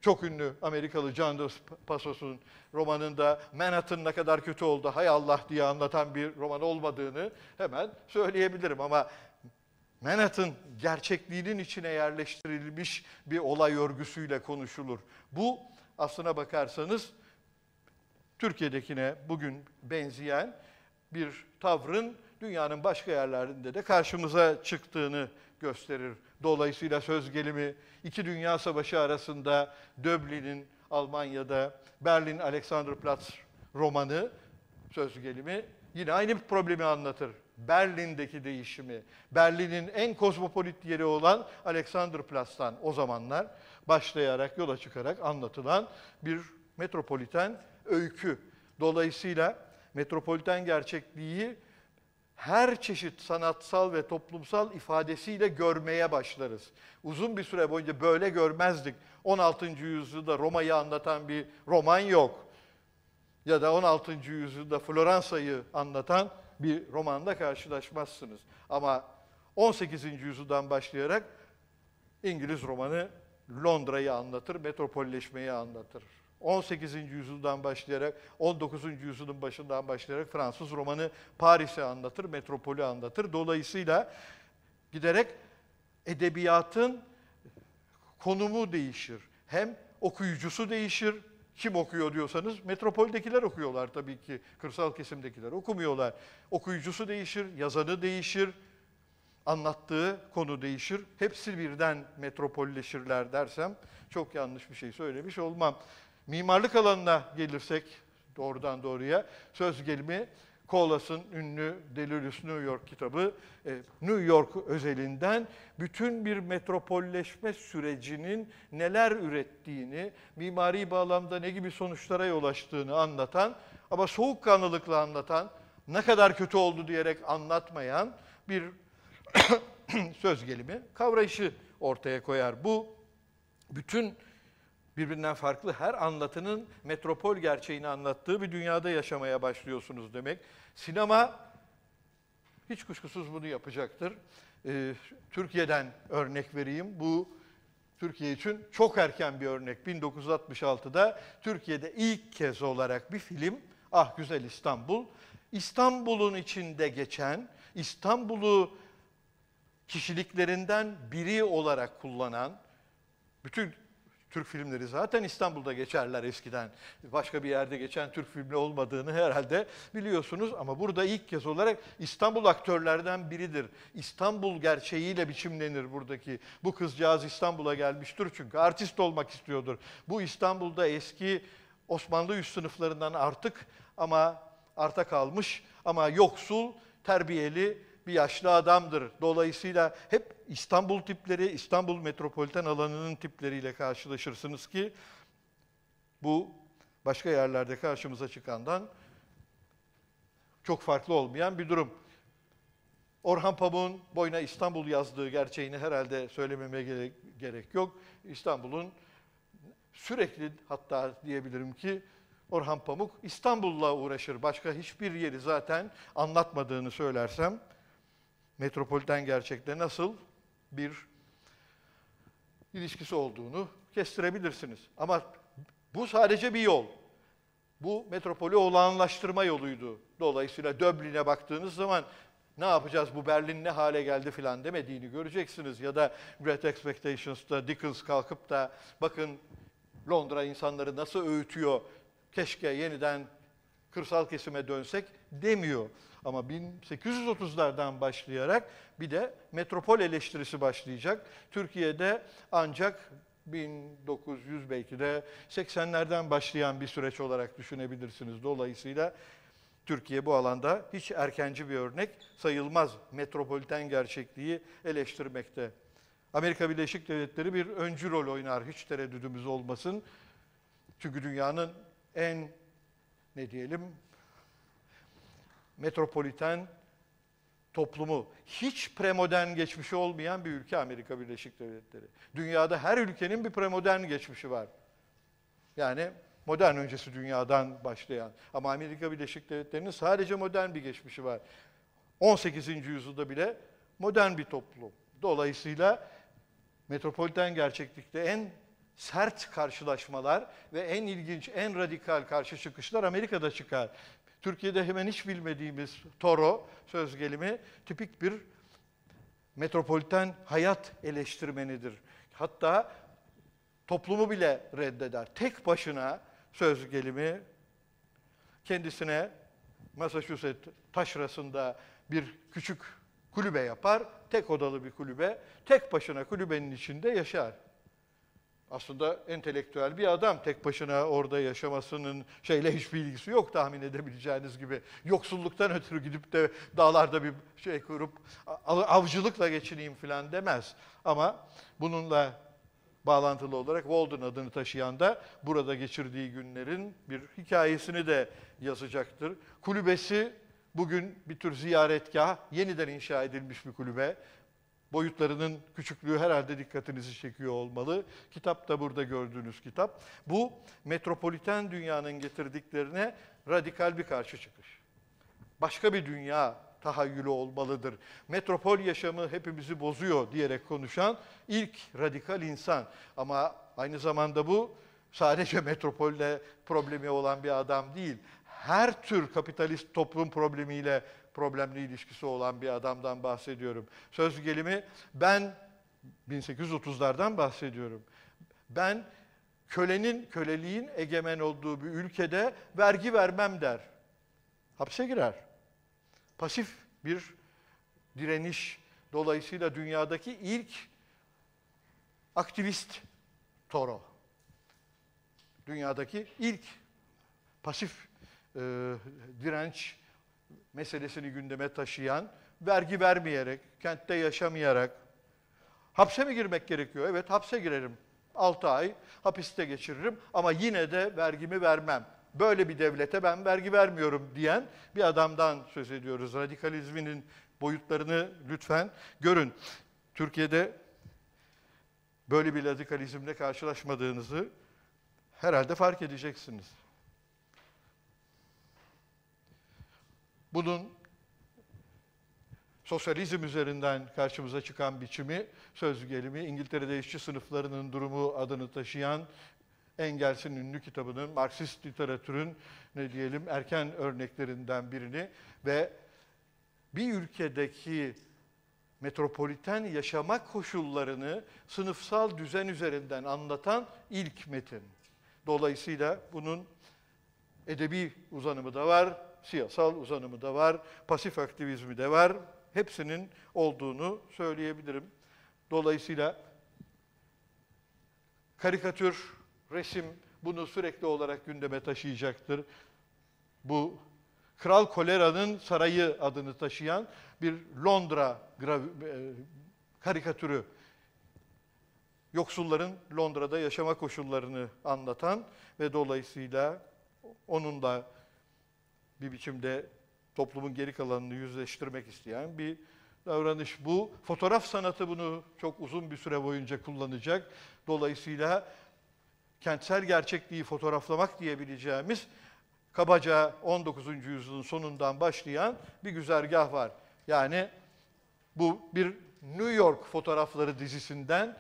Çok ünlü Amerikalı John Dos Passos'un romanında Manhattan ne kadar kötü oldu, hay Allah diye anlatan bir roman olmadığını hemen söyleyebilirim. Ama Manhattan gerçekliğinin içine yerleştirilmiş bir olay örgüsüyle konuşulur. Bu aslına bakarsanız Türkiye'dekine bugün benzeyen bir tavrın dünyanın başka yerlerinde de karşımıza çıktığını gösterir. Dolayısıyla söz gelimi iki dünya savaşı arasında Döblin'in Almanya'da Berlin Alexanderplatz romanı söz gelimi yine aynı problemi anlatır. Berlin'deki değişimi, Berlin'in en kozmopolit yeri olan Alexanderplatz'tan o zamanlar başlayarak, yola çıkarak anlatılan bir metropoliten öykü. Dolayısıyla metropoliten gerçekliği her çeşit sanatsal ve toplumsal ifadesiyle görmeye başlarız. Uzun bir süre boyunca böyle görmezdik. 16. yüzyılda Roma'yı anlatan bir roman yok. Ya da 16. yüzyılda Floransa'yı anlatan bir romanda karşılaşmazsınız. Ama 18. yüzyıldan başlayarak İngiliz romanı Londra'yı anlatır, metropolleşmeyi anlatır. 18. yüzyıldan başlayarak 19. yüzyılın başından başlayarak Fransız romanı Paris'i anlatır, metropolü anlatır. Dolayısıyla giderek edebiyatın konumu değişir. Hem okuyucusu değişir. Kim okuyor diyorsanız metropoldekiler okuyorlar tabii ki. Kırsal kesimdekiler okumuyorlar. Okuyucusu değişir, yazanı değişir, anlattığı konu değişir. Hepsi birden metropolleşirler dersem çok yanlış bir şey söylemiş olmam. Mimarlık alanına gelirsek doğrudan doğruya söz gelimi Colas'ın ünlü Delirious New York kitabı e, New York özelinden bütün bir metropolleşme sürecinin neler ürettiğini, mimari bağlamda ne gibi sonuçlara yol açtığını anlatan ama soğukkanlılıkla anlatan, ne kadar kötü oldu diyerek anlatmayan bir söz gelimi kavrayışı ortaya koyar. Bu bütün birbirinden farklı her anlatının metropol gerçeğini anlattığı bir dünyada yaşamaya başlıyorsunuz demek. Sinema hiç kuşkusuz bunu yapacaktır. Ee, Türkiye'den örnek vereyim. Bu Türkiye için çok erken bir örnek. 1966'da Türkiye'de ilk kez olarak bir film Ah Güzel İstanbul. İstanbul'un içinde geçen, İstanbul'u kişiliklerinden biri olarak kullanan, bütün Türk filmleri zaten İstanbul'da geçerler eskiden. Başka bir yerde geçen Türk filmi olmadığını herhalde biliyorsunuz ama burada ilk kez olarak İstanbul aktörlerden biridir. İstanbul gerçeğiyle biçimlenir buradaki. Bu kızcağız İstanbul'a gelmiştir çünkü artist olmak istiyordur. Bu İstanbul'da eski Osmanlı üst sınıflarından artık ama arta kalmış ama yoksul, terbiyeli bir yaşlı adamdır. Dolayısıyla hep İstanbul tipleri, İstanbul metropoliten alanının tipleriyle karşılaşırsınız ki bu başka yerlerde karşımıza çıkandan çok farklı olmayan bir durum. Orhan Pamuk'un boyuna İstanbul yazdığı gerçeğini herhalde söylememe gerek, yok. İstanbul'un sürekli hatta diyebilirim ki Orhan Pamuk İstanbul'la uğraşır. Başka hiçbir yeri zaten anlatmadığını söylersem metropoliten gerçekle nasıl bir ilişkisi olduğunu kestirebilirsiniz. Ama bu sadece bir yol. Bu metropolü olağanlaştırma yoluydu. Dolayısıyla Dublin'e baktığınız zaman ne yapacağız bu Berlin ne hale geldi filan demediğini göreceksiniz. Ya da Great Expectations'ta Dickens kalkıp da bakın Londra insanları nasıl öğütüyor, keşke yeniden kırsal kesime dönsek demiyor. Ama 1830'lardan başlayarak bir de metropol eleştirisi başlayacak. Türkiye'de ancak 1900 belki de 80'lerden başlayan bir süreç olarak düşünebilirsiniz. Dolayısıyla Türkiye bu alanda hiç erkenci bir örnek sayılmaz metropoliten gerçekliği eleştirmekte. Amerika Birleşik Devletleri bir öncü rol oynar hiç tereddüdümüz olmasın. Çünkü dünyanın en ne diyelim metropoliten toplumu, hiç premodern geçmişi olmayan bir ülke Amerika Birleşik Devletleri. Dünyada her ülkenin bir premodern geçmişi var. Yani modern öncesi dünyadan başlayan. Ama Amerika Birleşik Devletleri'nin sadece modern bir geçmişi var. 18. yüzyılda bile modern bir toplum. Dolayısıyla metropoliten gerçeklikte en sert karşılaşmalar ve en ilginç, en radikal karşı çıkışlar Amerika'da çıkar. Türkiye'de hemen hiç bilmediğimiz Toro söz gelimi tipik bir metropoliten hayat eleştirmenidir. Hatta toplumu bile reddeder. Tek başına söz gelimi kendisine Massachusetts taşrasında bir küçük kulübe yapar. Tek odalı bir kulübe. Tek başına kulübenin içinde yaşar aslında entelektüel bir adam. Tek başına orada yaşamasının şeyle hiçbir ilgisi yok tahmin edebileceğiniz gibi. Yoksulluktan ötürü gidip de dağlarda bir şey kurup avcılıkla geçineyim falan demez. Ama bununla bağlantılı olarak Walden adını taşıyan da burada geçirdiği günlerin bir hikayesini de yazacaktır. Kulübesi bugün bir tür ziyaretgah, yeniden inşa edilmiş bir kulübe boyutlarının küçüklüğü herhalde dikkatinizi çekiyor olmalı. Kitap da burada gördüğünüz kitap. Bu metropoliten dünyanın getirdiklerine radikal bir karşı çıkış. Başka bir dünya tahayyülü olmalıdır. Metropol yaşamı hepimizi bozuyor diyerek konuşan ilk radikal insan. Ama aynı zamanda bu sadece metropolle problemi olan bir adam değil. Her tür kapitalist toplum problemiyle problemli ilişkisi olan bir adamdan bahsediyorum. Söz gelimi ben 1830'lardan bahsediyorum. Ben kölenin, köleliğin egemen olduğu bir ülkede vergi vermem der. Hapse girer. Pasif bir direniş. Dolayısıyla dünyadaki ilk aktivist Toro. Dünyadaki ilk pasif e, direnç meselesini gündeme taşıyan, vergi vermeyerek, kentte yaşamayarak, hapse mi girmek gerekiyor? Evet hapse girerim. 6 ay hapiste geçiririm ama yine de vergimi vermem. Böyle bir devlete ben vergi vermiyorum diyen bir adamdan söz ediyoruz. Radikalizminin boyutlarını lütfen görün. Türkiye'de böyle bir radikalizmle karşılaşmadığınızı herhalde fark edeceksiniz. Bunun sosyalizm üzerinden karşımıza çıkan biçimi, söz gelimi İngiltere'de işçi sınıflarının durumu adını taşıyan Engels'in ünlü kitabının Marksist literatürün ne diyelim erken örneklerinden birini ve bir ülkedeki metropoliten yaşama koşullarını sınıfsal düzen üzerinden anlatan ilk metin. Dolayısıyla bunun edebi uzanımı da var, siyasal uzanımı da var, pasif aktivizmi de var. Hepsinin olduğunu söyleyebilirim. Dolayısıyla karikatür, resim bunu sürekli olarak gündeme taşıyacaktır. Bu Kral Kolera'nın sarayı adını taşıyan bir Londra e, karikatürü. Yoksulların Londra'da yaşama koşullarını anlatan ve dolayısıyla onun da bir biçimde toplumun geri kalanını yüzleştirmek isteyen bir davranış bu. Fotoğraf sanatı bunu çok uzun bir süre boyunca kullanacak. Dolayısıyla kentsel gerçekliği fotoğraflamak diyebileceğimiz kabaca 19. yüzyılın sonundan başlayan bir güzergah var. Yani bu bir New York fotoğrafları dizisinden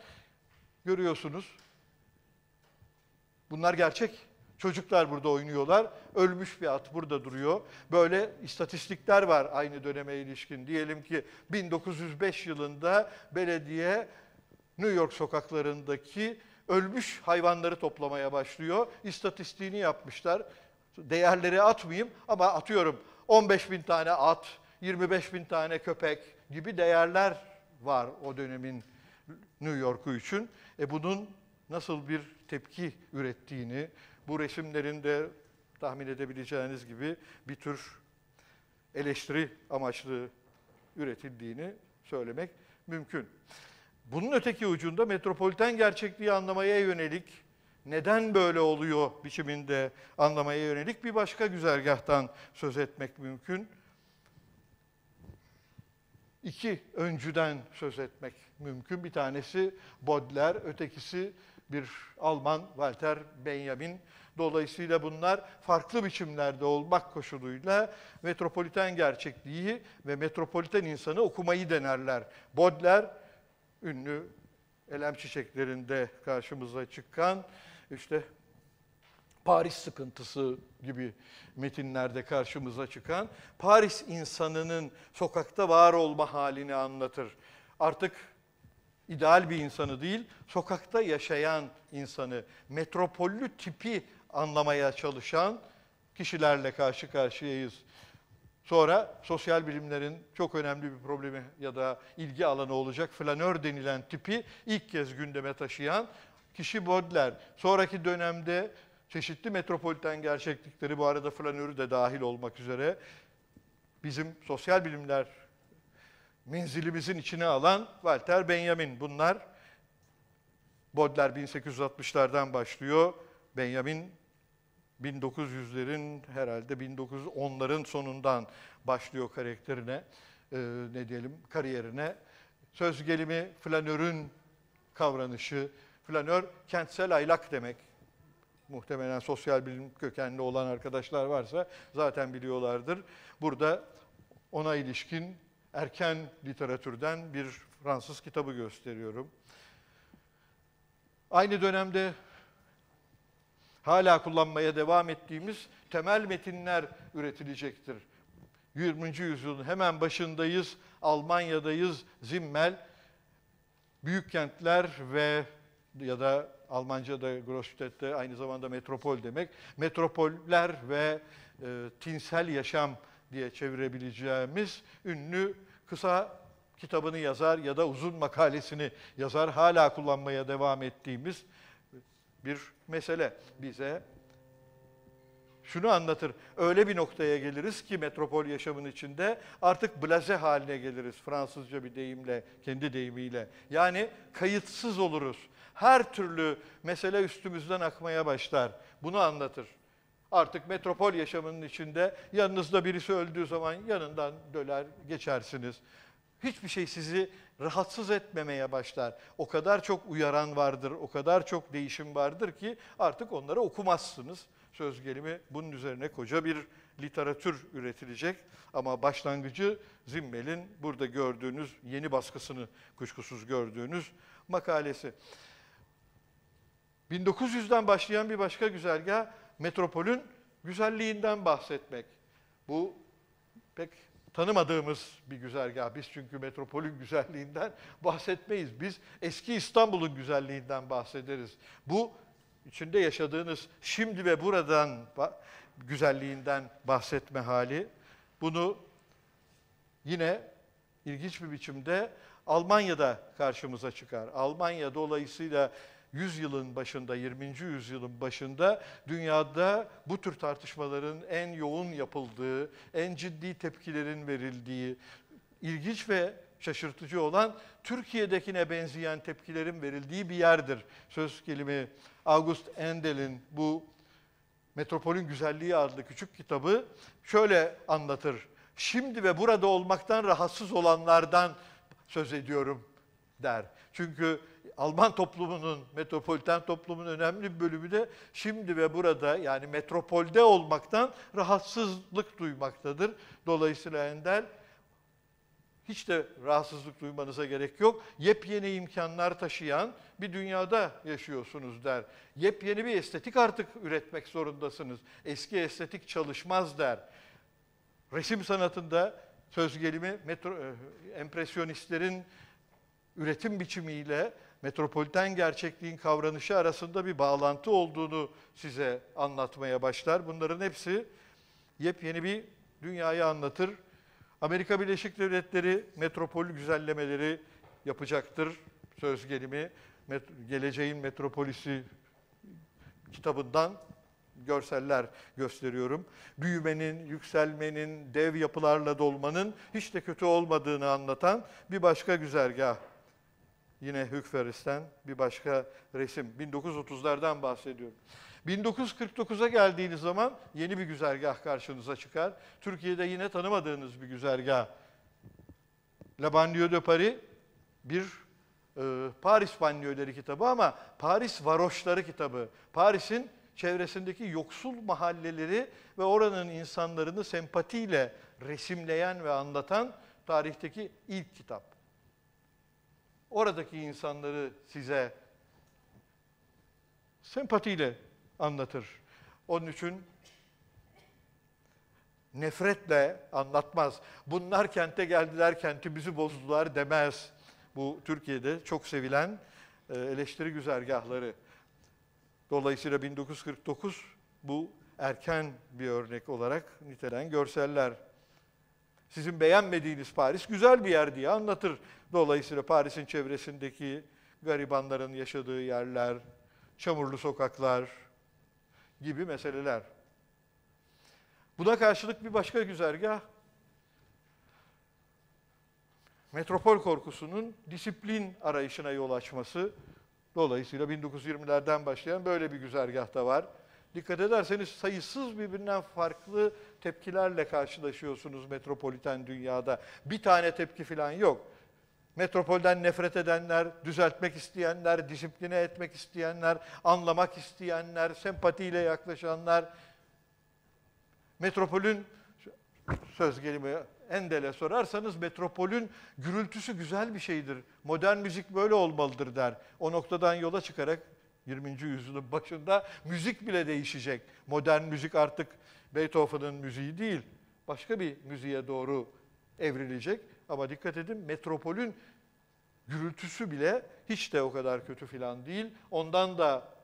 görüyorsunuz. Bunlar gerçek. Çocuklar burada oynuyorlar. Ölmüş bir at burada duruyor. Böyle istatistikler var aynı döneme ilişkin. Diyelim ki 1905 yılında belediye New York sokaklarındaki ölmüş hayvanları toplamaya başlıyor. İstatistiğini yapmışlar. Değerleri atmayayım ama atıyorum 15 bin tane at, 25 bin tane köpek gibi değerler var o dönemin New York'u için. E bunun nasıl bir tepki ürettiğini, bu resimlerin de tahmin edebileceğiniz gibi bir tür eleştiri amaçlı üretildiğini söylemek mümkün. Bunun öteki ucunda metropoliten gerçekliği anlamaya yönelik, neden böyle oluyor biçiminde anlamaya yönelik bir başka güzergahtan söz etmek mümkün. İki öncüden söz etmek mümkün. Bir tanesi Baudelaire, ötekisi bir Alman Walter Benjamin. Dolayısıyla bunlar farklı biçimlerde olmak koşuluyla metropoliten gerçekliği ve metropoliten insanı okumayı denerler. Baudelaire ünlü elem çiçeklerinde karşımıza çıkan işte Paris sıkıntısı gibi metinlerde karşımıza çıkan Paris insanının sokakta var olma halini anlatır. Artık ideal bir insanı değil, sokakta yaşayan insanı, metropollü tipi anlamaya çalışan kişilerle karşı karşıyayız. Sonra sosyal bilimlerin çok önemli bir problemi ya da ilgi alanı olacak flanör denilen tipi ilk kez gündeme taşıyan kişi Baudelaire. Sonraki dönemde çeşitli metropoliten gerçeklikleri bu arada flanörü de dahil olmak üzere bizim sosyal bilimler menzilimizin içine alan Walter Benjamin. Bunlar Baudelaire 1860'lardan başlıyor. Benjamin 1900'lerin herhalde 1910'ların sonundan başlıyor karakterine, e, ne diyelim kariyerine. Söz gelimi flanörün kavranışı. Flanör kentsel aylak demek. Muhtemelen sosyal bilim kökenli olan arkadaşlar varsa zaten biliyorlardır. Burada ona ilişkin erken literatürden bir Fransız kitabı gösteriyorum. Aynı dönemde hala kullanmaya devam ettiğimiz temel metinler üretilecektir. 20. yüzyılın hemen başındayız, Almanya'dayız, Zimmel, büyük kentler ve ya da Almanca'da Großstädt'te aynı zamanda metropol demek. Metropoller ve e, tinsel yaşam diye çevirebileceğimiz ünlü kısa kitabını yazar ya da uzun makalesini yazar. Hala kullanmaya devam ettiğimiz bir mesele bize şunu anlatır. Öyle bir noktaya geliriz ki metropol yaşamın içinde artık blaze haline geliriz. Fransızca bir deyimle, kendi deyimiyle. Yani kayıtsız oluruz. Her türlü mesele üstümüzden akmaya başlar. Bunu anlatır. Artık metropol yaşamının içinde yanınızda birisi öldüğü zaman yanından döler geçersiniz. Hiçbir şey sizi rahatsız etmemeye başlar. O kadar çok uyaran vardır, o kadar çok değişim vardır ki artık onları okumazsınız. Söz gelimi bunun üzerine koca bir literatür üretilecek. Ama başlangıcı Zimmel'in burada gördüğünüz, yeni baskısını kuşkusuz gördüğünüz makalesi. 1900'den başlayan bir başka güzergah metropolün güzelliğinden bahsetmek. Bu pek tanımadığımız bir güzergah. Biz çünkü metropolün güzelliğinden bahsetmeyiz. Biz eski İstanbul'un güzelliğinden bahsederiz. Bu içinde yaşadığınız şimdi ve buradan güzelliğinden bahsetme hali. Bunu yine ilginç bir biçimde Almanya'da karşımıza çıkar. Almanya dolayısıyla 100 yılın başında, 20. yüzyılın başında dünyada bu tür tartışmaların en yoğun yapıldığı, en ciddi tepkilerin verildiği, ilginç ve şaşırtıcı olan Türkiye'dekine benzeyen tepkilerin verildiği bir yerdir. Söz kelime August Endel'in bu Metropolün Güzelliği adlı küçük kitabı şöyle anlatır. Şimdi ve burada olmaktan rahatsız olanlardan söz ediyorum der. Çünkü Alman toplumunun, metropoliten toplumun önemli bir bölümü de şimdi ve burada yani metropolde olmaktan rahatsızlık duymaktadır. Dolayısıyla Endel hiç de rahatsızlık duymanıza gerek yok. Yepyeni imkanlar taşıyan bir dünyada yaşıyorsunuz der. Yepyeni bir estetik artık üretmek zorundasınız. Eski estetik çalışmaz der. Resim sanatında söz gelimi metro, e, empresyonistlerin üretim biçimiyle metropoliten gerçekliğin kavranışı arasında bir bağlantı olduğunu size anlatmaya başlar. Bunların hepsi yepyeni bir dünyayı anlatır. Amerika Birleşik Devletleri metropol güzellemeleri yapacaktır. Söz gelimi Met Geleceğin Metropolisi kitabından görseller gösteriyorum. Büyümenin, yükselmenin, dev yapılarla dolmanın hiç de kötü olmadığını anlatan bir başka güzergah Yine Hükferis'ten bir başka resim. 1930'lardan bahsediyorum. 1949'a geldiğiniz zaman yeni bir güzergah karşınıza çıkar. Türkiye'de yine tanımadığınız bir güzergah. La Banlieue de Paris bir e, Paris banliyöleri kitabı ama Paris varoşları kitabı. Paris'in çevresindeki yoksul mahalleleri ve oranın insanlarını sempatiyle resimleyen ve anlatan tarihteki ilk kitap oradaki insanları size sempatiyle anlatır. Onun için nefretle anlatmaz. Bunlar kente geldiler, kentimizi bozdular demez. Bu Türkiye'de çok sevilen e, eleştiri güzergahları. Dolayısıyla 1949 bu erken bir örnek olarak nitelen görseller. Sizin beğenmediğiniz Paris güzel bir yer diye anlatır. Dolayısıyla Paris'in çevresindeki garibanların yaşadığı yerler, çamurlu sokaklar gibi meseleler. Buna karşılık bir başka güzergah, metropol korkusunun disiplin arayışına yol açması. Dolayısıyla 1920'lerden başlayan böyle bir güzergah da var. Dikkat ederseniz sayısız birbirinden farklı tepkilerle karşılaşıyorsunuz metropoliten dünyada. Bir tane tepki falan yok. Metropolden nefret edenler, düzeltmek isteyenler, disipline etmek isteyenler, anlamak isteyenler, sempatiyle yaklaşanlar, metropolün söz gelimi Endel'e sorarsanız metropolün gürültüsü güzel bir şeydir. Modern müzik böyle olmalıdır der. O noktadan yola çıkarak 20. yüzyılın başında müzik bile değişecek. Modern müzik artık Beethoven'ın müziği değil, başka bir müziğe doğru evrilecek. Ama dikkat edin metropolün gürültüsü bile hiç de o kadar kötü filan değil. Ondan da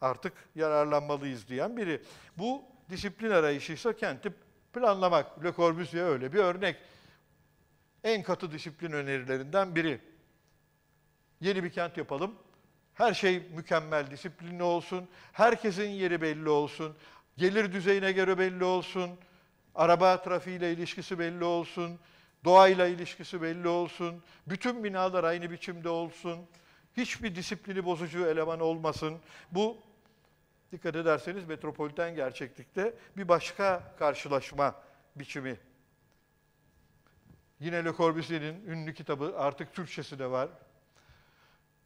artık yararlanmalıyız diyen biri. Bu disiplin arayışıysa kenti planlamak. Le Corbusier öyle bir örnek. En katı disiplin önerilerinden biri. Yeni bir kent yapalım. Her şey mükemmel, disiplinli olsun. Herkesin yeri belli olsun. Gelir düzeyine göre belli olsun. Araba trafiğiyle ilişkisi belli olsun. Doğayla ilişkisi belli olsun. Bütün binalar aynı biçimde olsun. Hiçbir disiplini bozucu eleman olmasın. Bu dikkat ederseniz metropoliten gerçeklikte bir başka karşılaşma biçimi. Yine Le Corbusier'in ünlü kitabı artık Türkçesi de var.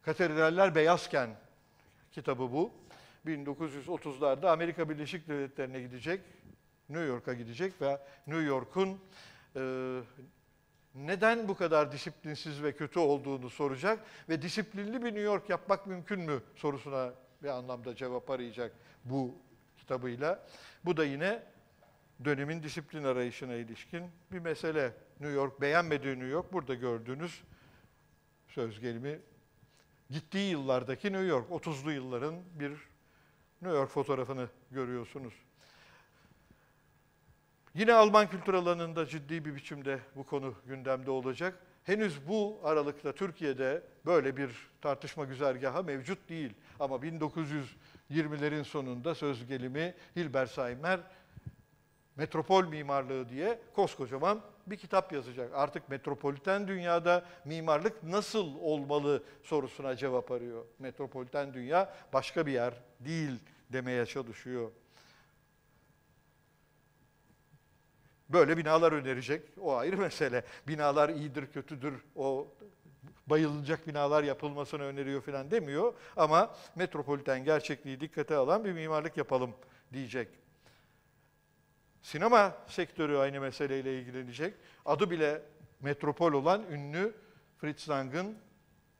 Katedraller Beyazken kitabı bu. 1930'larda Amerika Birleşik Devletleri'ne gidecek, New York'a gidecek ve New York'un e, neden bu kadar disiplinsiz ve kötü olduğunu soracak ve disiplinli bir New York yapmak mümkün mü sorusuna bir anlamda cevap arayacak bu kitabıyla. Bu da yine dönemin disiplin arayışına ilişkin bir mesele. New York, beğenmediği New York burada gördüğünüz söz gelimi gittiği yıllardaki New York, 30'lu yılların bir New York fotoğrafını görüyorsunuz. Yine Alman kültür alanında ciddi bir biçimde bu konu gündemde olacak. Henüz bu aralıkta Türkiye'de böyle bir tartışma güzergahı mevcut değil. Ama 1920'lerin sonunda söz gelimi Hilberseimer Metropol Mimarlığı diye koskocaman bir kitap yazacak. Artık metropoliten dünyada mimarlık nasıl olmalı sorusuna cevap arıyor. Metropoliten dünya başka bir yer değil demeye çalışıyor. Böyle binalar önerecek. O ayrı mesele. Binalar iyidir, kötüdür. O bayılacak binalar yapılmasını öneriyor falan demiyor. Ama metropoliten gerçekliği dikkate alan bir mimarlık yapalım diyecek. Sinema sektörü aynı meseleyle ilgilenecek. Adı bile metropol olan ünlü Fritz Lang'ın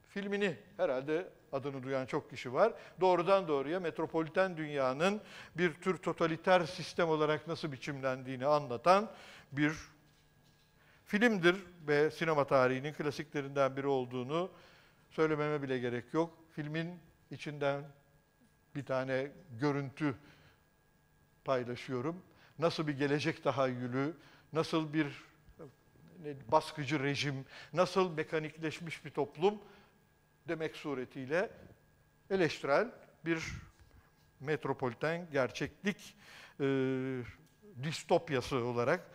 filmini herhalde adını duyan çok kişi var. Doğrudan doğruya metropoliten dünyanın bir tür totaliter sistem olarak nasıl biçimlendiğini anlatan bir filmdir ve sinema tarihinin klasiklerinden biri olduğunu söylememe bile gerek yok. Filmin içinden bir tane görüntü paylaşıyorum. Nasıl bir gelecek tahayyülü, nasıl bir baskıcı rejim, nasıl mekanikleşmiş bir toplum demek suretiyle eleştirel bir metropoliten gerçeklik e, distopyası olarak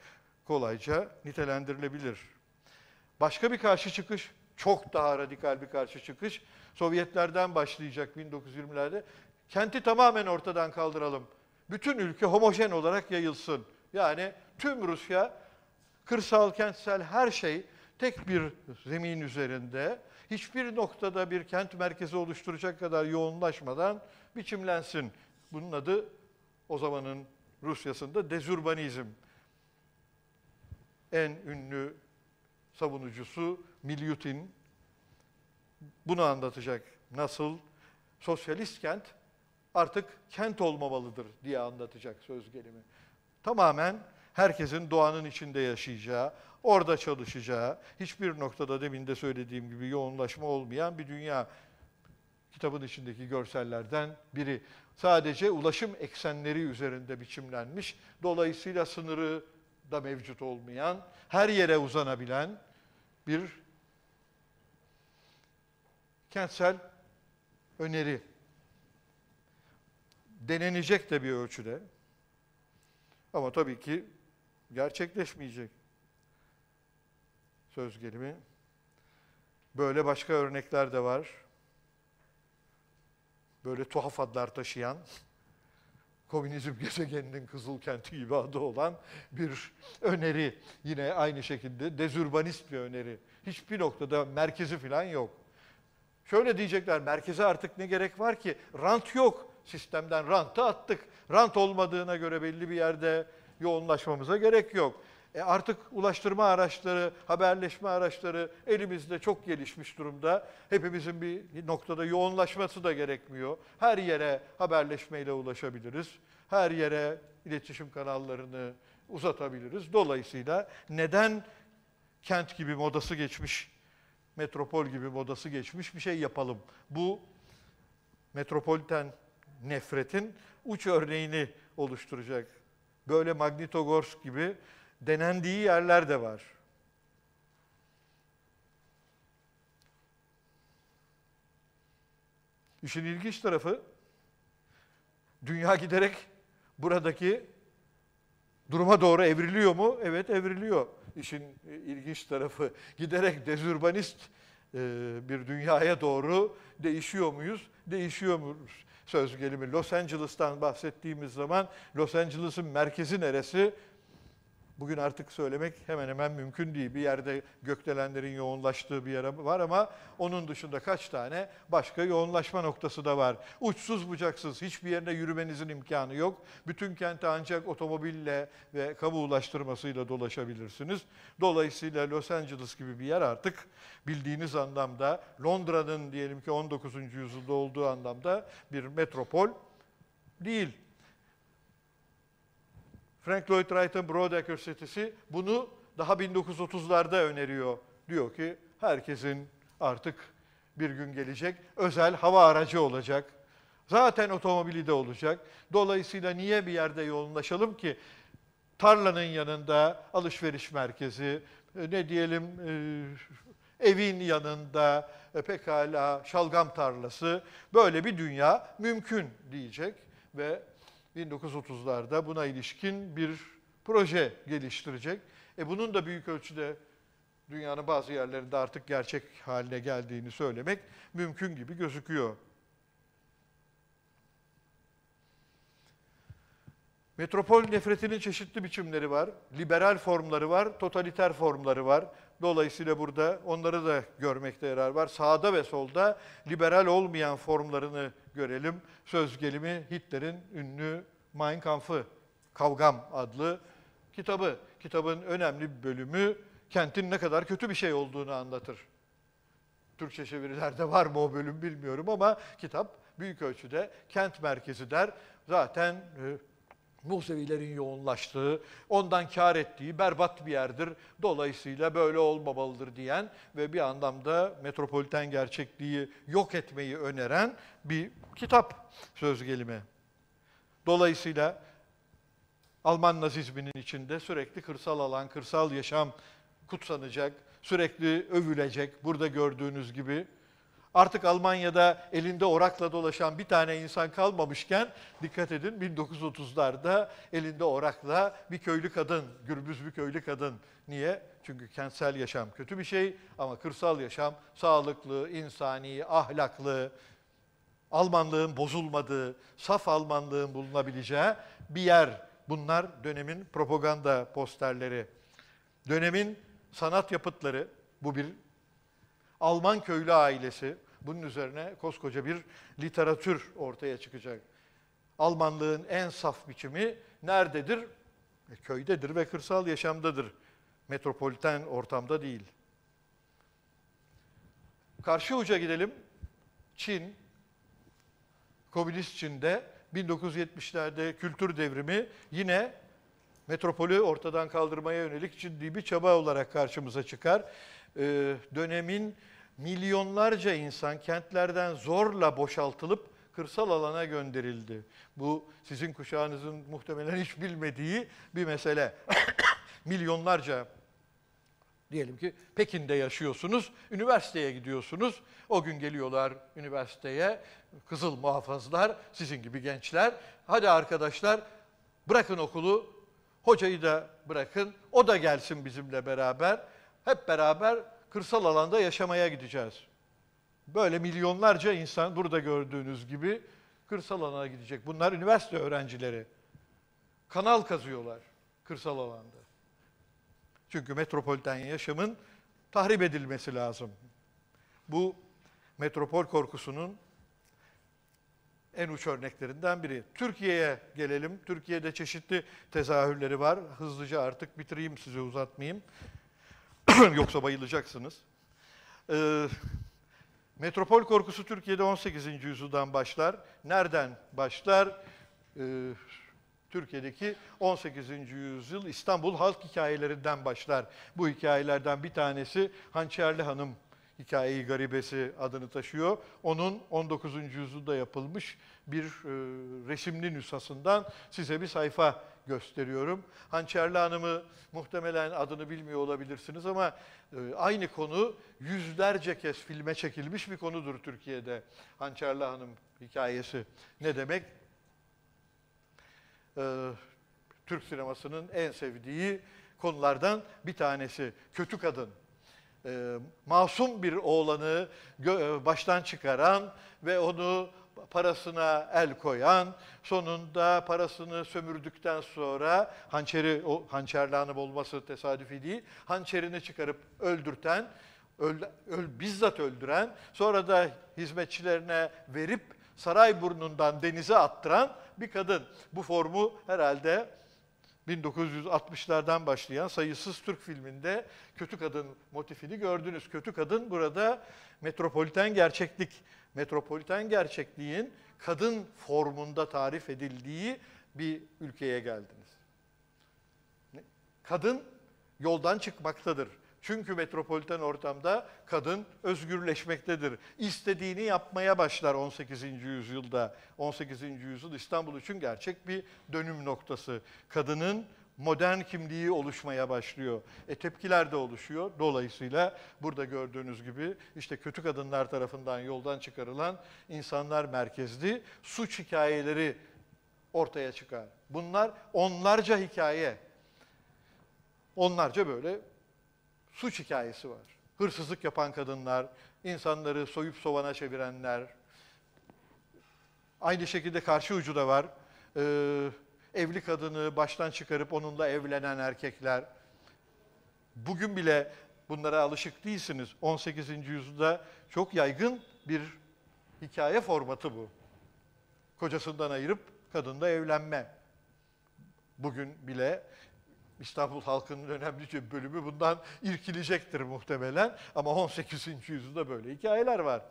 kolayca nitelendirilebilir. Başka bir karşı çıkış, çok daha radikal bir karşı çıkış, Sovyetlerden başlayacak 1920'lerde. Kenti tamamen ortadan kaldıralım. Bütün ülke homojen olarak yayılsın. Yani tüm Rusya, kırsal, kentsel her şey tek bir zemin üzerinde hiçbir noktada bir kent merkezi oluşturacak kadar yoğunlaşmadan biçimlensin. Bunun adı o zamanın Rusya'sında dezurbanizm. En ünlü savunucusu Milyutin bunu anlatacak. Nasıl sosyalist kent artık kent olmamalıdır diye anlatacak söz gelimi. Tamamen herkesin doğanın içinde yaşayacağı, orada çalışacağı, hiçbir noktada demin de söylediğim gibi yoğunlaşma olmayan bir dünya kitabın içindeki görsellerden biri. Sadece ulaşım eksenleri üzerinde biçimlenmiş, dolayısıyla sınırı da mevcut olmayan, her yere uzanabilen bir kentsel öneri. Denenecek de bir ölçüde. Ama tabii ki gerçekleşmeyecek söz gelimi. Böyle başka örnekler de var. Böyle tuhaf adlar taşıyan, komünizm gezegeninin kızıl kenti gibi adı olan bir öneri. Yine aynı şekilde dezurbanist bir öneri. Hiçbir noktada merkezi falan yok. Şöyle diyecekler, merkeze artık ne gerek var ki? Rant yok. Sistemden rantı attık. Rant olmadığına göre belli bir yerde yoğunlaşmamıza gerek yok. E artık ulaştırma araçları, haberleşme araçları elimizde çok gelişmiş durumda. Hepimizin bir noktada yoğunlaşması da gerekmiyor. Her yere haberleşmeyle ulaşabiliriz. Her yere iletişim kanallarını uzatabiliriz. Dolayısıyla neden kent gibi modası geçmiş, metropol gibi modası geçmiş bir şey yapalım? Bu metropoliten nefretin uç örneğini oluşturacak. Böyle Magnitogorsk gibi denendiği yerler de var. İşin ilginç tarafı dünya giderek buradaki duruma doğru evriliyor mu? Evet evriliyor. İşin ilginç tarafı giderek dezürbanist e, bir dünyaya doğru değişiyor muyuz? Değişiyor muyuz? Söz gelimi Los Angeles'tan bahsettiğimiz zaman Los Angeles'ın merkezi neresi? Bugün artık söylemek hemen hemen mümkün değil. Bir yerde gökdelenlerin yoğunlaştığı bir yer var ama onun dışında kaç tane başka yoğunlaşma noktası da var. Uçsuz bucaksız hiçbir yerine yürümenizin imkanı yok. Bütün kente ancak otomobille ve kamu ulaştırmasıyla dolaşabilirsiniz. Dolayısıyla Los Angeles gibi bir yer artık bildiğiniz anlamda Londra'nın diyelim ki 19. yüzyılda olduğu anlamda bir metropol değil. Frank Lloyd Wright'ın Broadacre City'si bunu daha 1930'larda öneriyor. Diyor ki herkesin artık bir gün gelecek özel hava aracı olacak. Zaten otomobili de olacak. Dolayısıyla niye bir yerde yoğunlaşalım ki? Tarlanın yanında alışveriş merkezi, e, ne diyelim e, evin yanında e, pekala şalgam tarlası böyle bir dünya mümkün diyecek ve 1930'larda buna ilişkin bir proje geliştirecek. E bunun da büyük ölçüde dünyanın bazı yerlerinde artık gerçek haline geldiğini söylemek mümkün gibi gözüküyor. Metropol nefretinin çeşitli biçimleri var. Liberal formları var, totaliter formları var. Dolayısıyla burada onları da görmekte yarar var. Sağda ve solda liberal olmayan formlarını görelim. Söz gelimi Hitler'in ünlü Mein Kampf'ı, Kavgam adlı kitabı. Kitabın önemli bir bölümü kentin ne kadar kötü bir şey olduğunu anlatır. Türkçe çevirilerde var mı o bölüm bilmiyorum ama kitap büyük ölçüde kent merkezi der. Zaten Musevilerin yoğunlaştığı, ondan kar ettiği berbat bir yerdir. Dolayısıyla böyle olmamalıdır diyen ve bir anlamda metropoliten gerçekliği yok etmeyi öneren bir kitap söz gelimi. Dolayısıyla Alman nazizminin içinde sürekli kırsal alan, kırsal yaşam kutsanacak, sürekli övülecek. Burada gördüğünüz gibi Artık Almanya'da elinde orakla dolaşan bir tane insan kalmamışken dikkat edin 1930'larda elinde orakla bir köylü kadın, gürbüz bir köylü kadın. Niye? Çünkü kentsel yaşam kötü bir şey ama kırsal yaşam sağlıklı, insani, ahlaklı, Almanlığın bozulmadığı, saf Almanlığın bulunabileceği bir yer. Bunlar dönemin propaganda posterleri. Dönemin sanat yapıtları, bu bir Alman köylü ailesi. Bunun üzerine koskoca bir literatür ortaya çıkacak. Almanlığın en saf biçimi nerededir? E, köydedir ve kırsal yaşamdadır. Metropoliten ortamda değil. Karşı uca gidelim. Çin, Komünist Çin'de 1970'lerde kültür devrimi yine metropolü ortadan kaldırmaya yönelik ciddi bir çaba olarak karşımıza çıkar. Ee, dönemin milyonlarca insan kentlerden zorla boşaltılıp kırsal alana gönderildi. Bu sizin kuşağınızın muhtemelen hiç bilmediği bir mesele. milyonlarca diyelim ki Pekin'de yaşıyorsunuz, üniversiteye gidiyorsunuz. O gün geliyorlar üniversiteye, kızıl muhafızlar, sizin gibi gençler. Hadi arkadaşlar bırakın okulu, hocayı da bırakın, o da gelsin bizimle beraber. Hep beraber kırsal alanda yaşamaya gideceğiz. Böyle milyonlarca insan burada gördüğünüz gibi kırsal alana gidecek. Bunlar üniversite öğrencileri. Kanal kazıyorlar kırsal alanda. Çünkü metropoliten yaşamın tahrip edilmesi lazım. Bu metropol korkusunun en uç örneklerinden biri. Türkiye'ye gelelim. Türkiye'de çeşitli tezahürleri var. Hızlıca artık bitireyim size uzatmayayım. Yoksa bayılacaksınız. Ee, metropol korkusu Türkiye'de 18. yüzyıldan başlar. Nereden başlar? Ee, Türkiye'deki 18. yüzyıl İstanbul halk hikayelerinden başlar. Bu hikayelerden bir tanesi Hançerli Hanım hikayeyi garibesi adını taşıyor. Onun 19. yüzyılda yapılmış bir e, resimli nüshasından size bir sayfa gösteriyorum. Hançerli Hanım'ı muhtemelen adını bilmiyor olabilirsiniz ama e, aynı konu yüzlerce kez filme çekilmiş bir konudur Türkiye'de. Hançerli Hanım hikayesi ne demek? E, Türk sinemasının en sevdiği konulardan bir tanesi. Kötü kadın e, masum bir oğlanı e, baştan çıkaran ve onu parasına el koyan, sonunda parasını sömürdükten sonra hançeri, o hançerli hanım olması tesadüfi değil, hançerini çıkarıp öldürten, öl, öl, bizzat öldüren, sonra da hizmetçilerine verip saray burnundan denize attıran bir kadın. Bu formu herhalde 1960'lardan başlayan sayısız Türk filminde kötü kadın motifini gördünüz. Kötü kadın burada metropoliten gerçeklik, metropoliten gerçekliğin kadın formunda tarif edildiği bir ülkeye geldiniz. Kadın yoldan çıkmaktadır. Çünkü metropoliten ortamda kadın özgürleşmektedir. İstediğini yapmaya başlar 18. yüzyılda. 18. yüzyıl İstanbul için gerçek bir dönüm noktası. Kadının modern kimliği oluşmaya başlıyor. E tepkiler de oluşuyor. Dolayısıyla burada gördüğünüz gibi işte kötü kadınlar tarafından yoldan çıkarılan insanlar merkezli suç hikayeleri ortaya çıkar. Bunlar onlarca hikaye. Onlarca böyle suç hikayesi var. Hırsızlık yapan kadınlar, insanları soyup sovana çevirenler. Aynı şekilde karşı ucu da var. Ee, evli kadını baştan çıkarıp onunla evlenen erkekler. Bugün bile bunlara alışık değilsiniz. 18. yüzyılda çok yaygın bir hikaye formatı bu. Kocasından ayırıp kadınla evlenme. Bugün bile İstanbul halkının önemli bir bölümü bundan irkilecektir muhtemelen. Ama 18. yüzyılda böyle hikayeler var.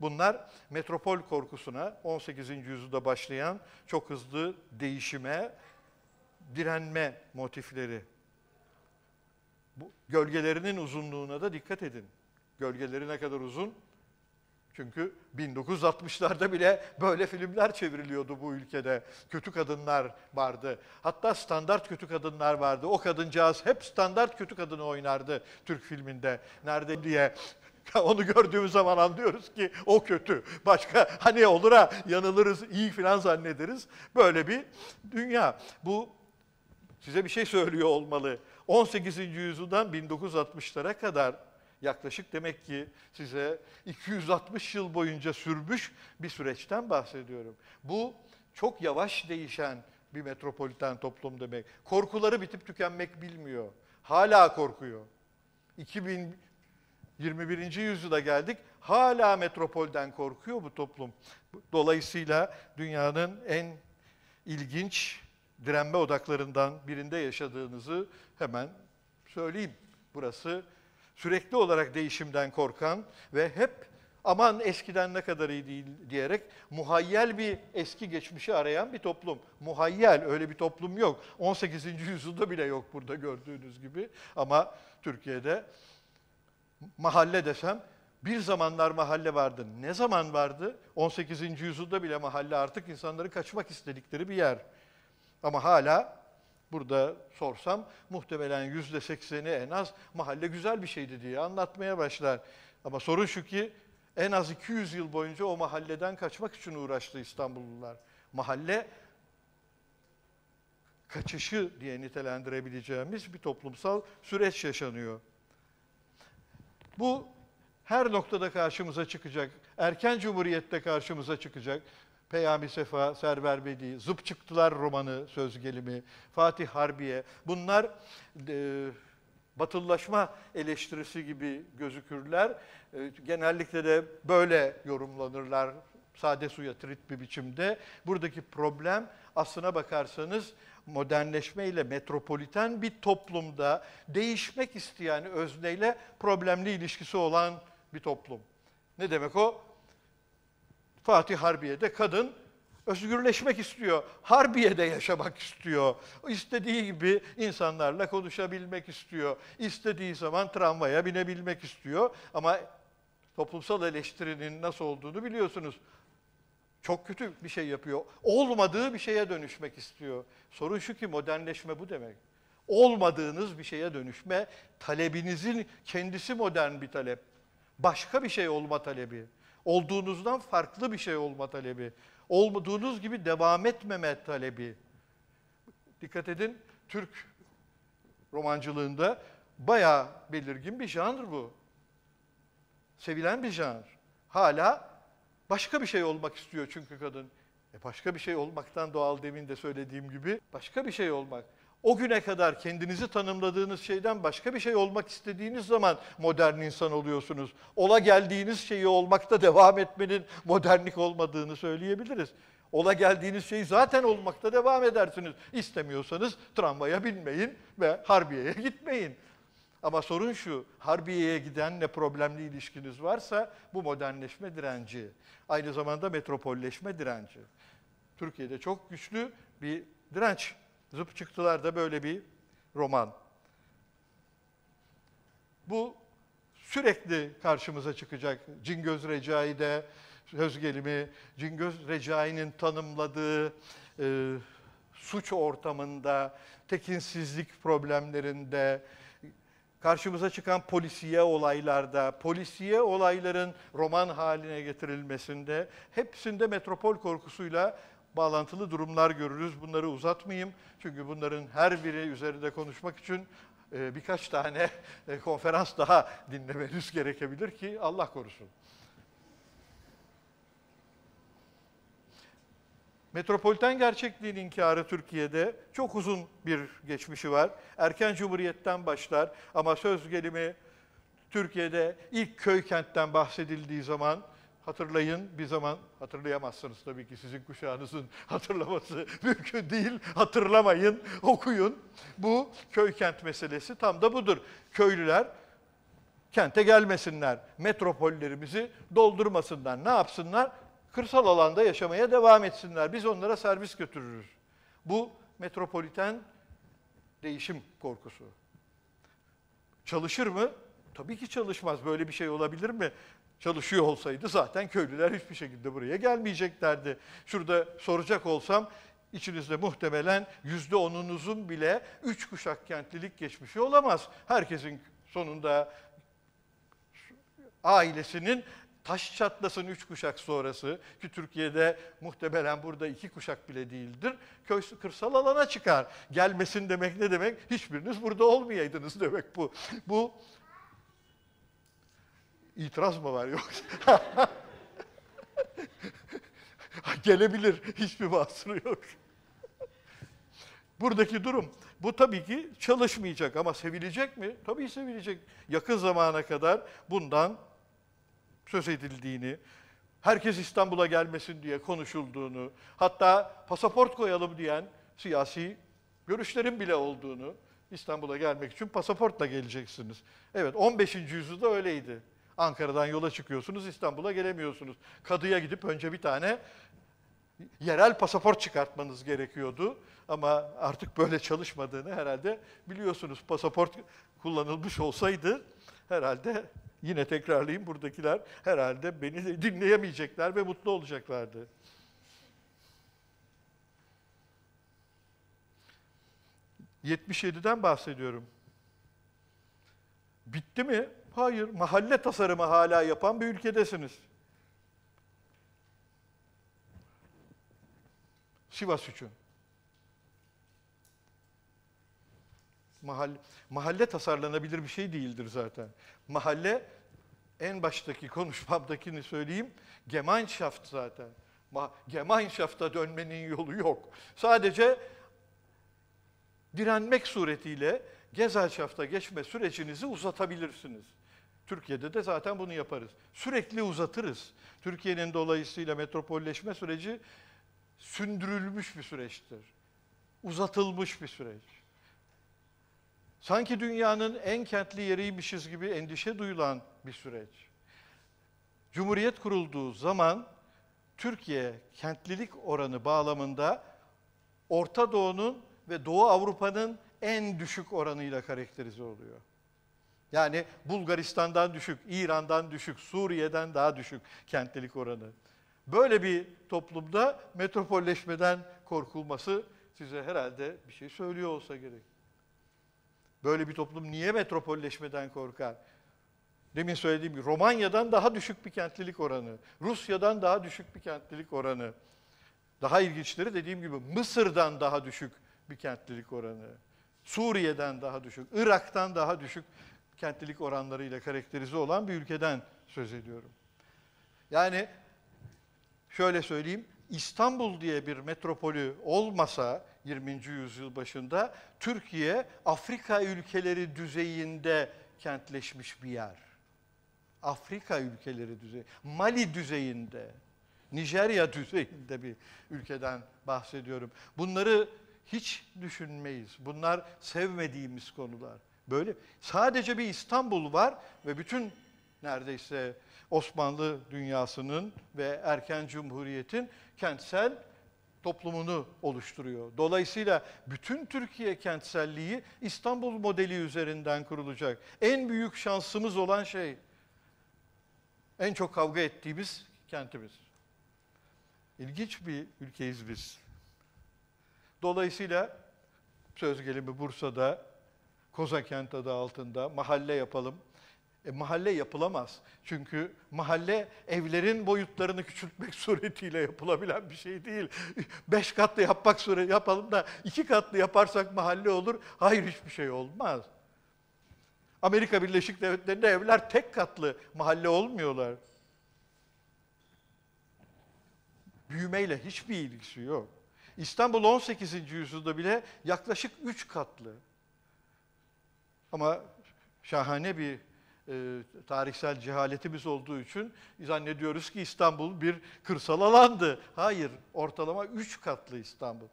Bunlar metropol korkusuna 18. yüzyılda başlayan çok hızlı değişime, direnme motifleri. Bu gölgelerinin uzunluğuna da dikkat edin. Gölgeleri ne kadar uzun? Çünkü 1960'larda bile böyle filmler çevriliyordu bu ülkede. Kötü kadınlar vardı. Hatta standart kötü kadınlar vardı. O kadıncağız hep standart kötü kadını oynardı Türk filminde. Nerede diye onu gördüğümüz zaman anlıyoruz ki o kötü. Başka hani olur ha yanılırız, iyi falan zannederiz. Böyle bir dünya. Bu size bir şey söylüyor olmalı. 18. yüzyıldan 1960'lara kadar yaklaşık demek ki size 260 yıl boyunca sürmüş bir süreçten bahsediyorum. Bu çok yavaş değişen bir metropoliten toplum demek. Korkuları bitip tükenmek bilmiyor. Hala korkuyor. 2021. yüzyıla geldik. Hala metropolden korkuyor bu toplum. Dolayısıyla dünyanın en ilginç direnme odaklarından birinde yaşadığınızı hemen söyleyeyim. Burası sürekli olarak değişimden korkan ve hep aman eskiden ne kadar iyi değil diyerek muhayyel bir eski geçmişi arayan bir toplum. Muhayyel öyle bir toplum yok. 18. yüzyılda bile yok burada gördüğünüz gibi. Ama Türkiye'de mahalle desem bir zamanlar mahalle vardı. Ne zaman vardı? 18. yüzyılda bile mahalle artık insanların kaçmak istedikleri bir yer. Ama hala burada sorsam muhtemelen yüzde sekseni en az mahalle güzel bir şeydi diye anlatmaya başlar. Ama sorun şu ki en az 200 yıl boyunca o mahalleden kaçmak için uğraştı İstanbullular. Mahalle kaçışı diye nitelendirebileceğimiz bir toplumsal süreç yaşanıyor. Bu her noktada karşımıza çıkacak. Erken Cumhuriyet'te karşımıza çıkacak. Peyami Sefa, Server Bedi, Zıp Çıktılar romanı söz gelimi, Fatih Harbiye. Bunlar e, batıllaşma eleştirisi gibi gözükürler. E, genellikle de böyle yorumlanırlar sade suya trit bir biçimde. Buradaki problem aslına bakarsanız modernleşme ile metropoliten bir toplumda değişmek isteyen özneyle problemli ilişkisi olan bir toplum. Ne demek o? Fatih Harbiye'de kadın özgürleşmek istiyor. Harbiye'de yaşamak istiyor. İstediği gibi insanlarla konuşabilmek istiyor. İstediği zaman tramvaya binebilmek istiyor. Ama toplumsal eleştirinin nasıl olduğunu biliyorsunuz. Çok kötü bir şey yapıyor. Olmadığı bir şeye dönüşmek istiyor. Sorun şu ki modernleşme bu demek. Olmadığınız bir şeye dönüşme, talebinizin kendisi modern bir talep. Başka bir şey olma talebi. Olduğunuzdan farklı bir şey olma talebi. Olmadığınız gibi devam etmeme talebi. Dikkat edin, Türk romancılığında bayağı belirgin bir janr bu. Sevilen bir janr. Hala başka bir şey olmak istiyor çünkü kadın. E başka bir şey olmaktan doğal demin de söylediğim gibi başka bir şey olmak. O güne kadar kendinizi tanımladığınız şeyden başka bir şey olmak istediğiniz zaman modern insan oluyorsunuz. Ola geldiğiniz şeyi olmakta devam etmenin modernlik olmadığını söyleyebiliriz. Ola geldiğiniz şeyi zaten olmakta devam edersiniz. İstemiyorsanız tramvaya binmeyin ve Harbiye'ye gitmeyin. Ama sorun şu, Harbiye'ye gidenle problemli ilişkiniz varsa bu modernleşme direnci. Aynı zamanda metropolleşme direnci. Türkiye'de çok güçlü bir direnç. Zıp çıktılar da böyle bir roman. Bu sürekli karşımıza çıkacak. Cingöz Recai'de söz gelimi, Cingöz Recai'nin tanımladığı e, suç ortamında, tekinsizlik problemlerinde, karşımıza çıkan polisiye olaylarda, polisiye olayların roman haline getirilmesinde, hepsinde metropol korkusuyla bağlantılı durumlar görürüz. Bunları uzatmayayım. Çünkü bunların her biri üzerinde konuşmak için e, birkaç tane e, konferans daha dinlemeniz gerekebilir ki Allah korusun. Metropoliten gerçekliğin inkarı Türkiye'de çok uzun bir geçmişi var. Erken Cumhuriyet'ten başlar ama söz gelimi Türkiye'de ilk köy kentten bahsedildiği zaman hatırlayın bir zaman hatırlayamazsınız tabii ki sizin kuşağınızın hatırlaması mümkün değil. Hatırlamayın, okuyun. Bu köy kent meselesi tam da budur. Köylüler kente gelmesinler, metropollerimizi doldurmasınlar. Ne yapsınlar? kırsal alanda yaşamaya devam etsinler. Biz onlara servis götürürüz. Bu metropoliten değişim korkusu. Çalışır mı? Tabii ki çalışmaz. Böyle bir şey olabilir mi? Çalışıyor olsaydı zaten köylüler hiçbir şekilde buraya gelmeyeceklerdi. Şurada soracak olsam içinizde muhtemelen yüzde onunuzun bile üç kuşak kentlilik geçmişi olamaz. Herkesin sonunda ailesinin taş çatlasın üç kuşak sonrası ki Türkiye'de muhtemelen burada iki kuşak bile değildir. Köy kırsal alana çıkar. Gelmesin demek ne demek? Hiçbiriniz burada olmayaydınız demek bu. Bu itiraz mı var yoksa? Gelebilir. Hiçbir mahsuru yok. Buradaki durum. Bu tabii ki çalışmayacak ama sevilecek mi? Tabii sevilecek. Yakın zamana kadar bundan söz edildiğini, herkes İstanbul'a gelmesin diye konuşulduğunu, hatta pasaport koyalım diyen siyasi görüşlerin bile olduğunu, İstanbul'a gelmek için pasaportla geleceksiniz. Evet 15. yüzyılda öyleydi. Ankara'dan yola çıkıyorsunuz, İstanbul'a gelemiyorsunuz. Kadıya gidip önce bir tane yerel pasaport çıkartmanız gerekiyordu. Ama artık böyle çalışmadığını herhalde biliyorsunuz. Pasaport kullanılmış olsaydı herhalde Yine tekrarlayayım buradakiler herhalde beni dinleyemeyecekler ve mutlu olacaklardı. ...77'den bahsediyorum. Bitti mi? Hayır. Mahalle tasarımı hala yapan bir ülkedesiniz. Sivas için. Mahalle, mahalle tasarlanabilir bir şey değildir zaten. Mahalle en baştaki konuşmamdakini söyleyeyim. Gemeinschaft zaten. Gemeinschaft'a dönmenin yolu yok. Sadece direnmek suretiyle Gesellschaft'a geçme sürecinizi uzatabilirsiniz. Türkiye'de de zaten bunu yaparız. Sürekli uzatırız. Türkiye'nin dolayısıyla metropolleşme süreci sündürülmüş bir süreçtir. Uzatılmış bir süreç. Sanki dünyanın en kentli yeriymişiz gibi endişe duyulan bir süreç. Cumhuriyet kurulduğu zaman Türkiye kentlilik oranı bağlamında Orta Doğu'nun ve Doğu Avrupa'nın en düşük oranıyla karakterize oluyor. Yani Bulgaristan'dan düşük, İran'dan düşük, Suriye'den daha düşük kentlilik oranı. Böyle bir toplumda metropolleşmeden korkulması size herhalde bir şey söylüyor olsa gerek. Böyle bir toplum niye metropolleşmeden korkar? Demin söylediğim gibi Romanya'dan daha düşük bir kentlilik oranı, Rusya'dan daha düşük bir kentlilik oranı. Daha ilginçleri dediğim gibi Mısır'dan daha düşük bir kentlilik oranı. Suriye'den daha düşük, Irak'tan daha düşük kentlilik oranlarıyla karakterize olan bir ülkeden söz ediyorum. Yani şöyle söyleyeyim, İstanbul diye bir metropolü olmasa 20. yüzyıl başında Türkiye Afrika ülkeleri düzeyinde kentleşmiş bir yer. Afrika ülkeleri düzeyi, Mali düzeyinde, Nijerya düzeyinde bir ülkeden bahsediyorum. Bunları hiç düşünmeyiz. Bunlar sevmediğimiz konular. Böyle sadece bir İstanbul var ve bütün neredeyse Osmanlı dünyasının ve erken cumhuriyetin kentsel toplumunu oluşturuyor. Dolayısıyla bütün Türkiye kentselliği İstanbul modeli üzerinden kurulacak. En büyük şansımız olan şey en çok kavga ettiğimiz kentimiz. İlginç bir ülkeyiz biz. Dolayısıyla söz gelimi Bursa'da Kozakent adı altında mahalle yapalım. E, mahalle yapılamaz. Çünkü mahalle evlerin boyutlarını küçültmek suretiyle yapılabilen bir şey değil. Beş katlı yapmak sureti yapalım da iki katlı yaparsak mahalle olur. Hayır hiçbir şey olmaz. Amerika Birleşik Devletleri'nde evler tek katlı mahalle olmuyorlar. Büyümeyle hiçbir ilgisi yok. İstanbul 18. yüzyılda bile yaklaşık üç katlı. Ama şahane bir e, tarihsel cehaletimiz olduğu için zannediyoruz ki İstanbul bir kırsal alandı. Hayır, ortalama üç katlı İstanbul.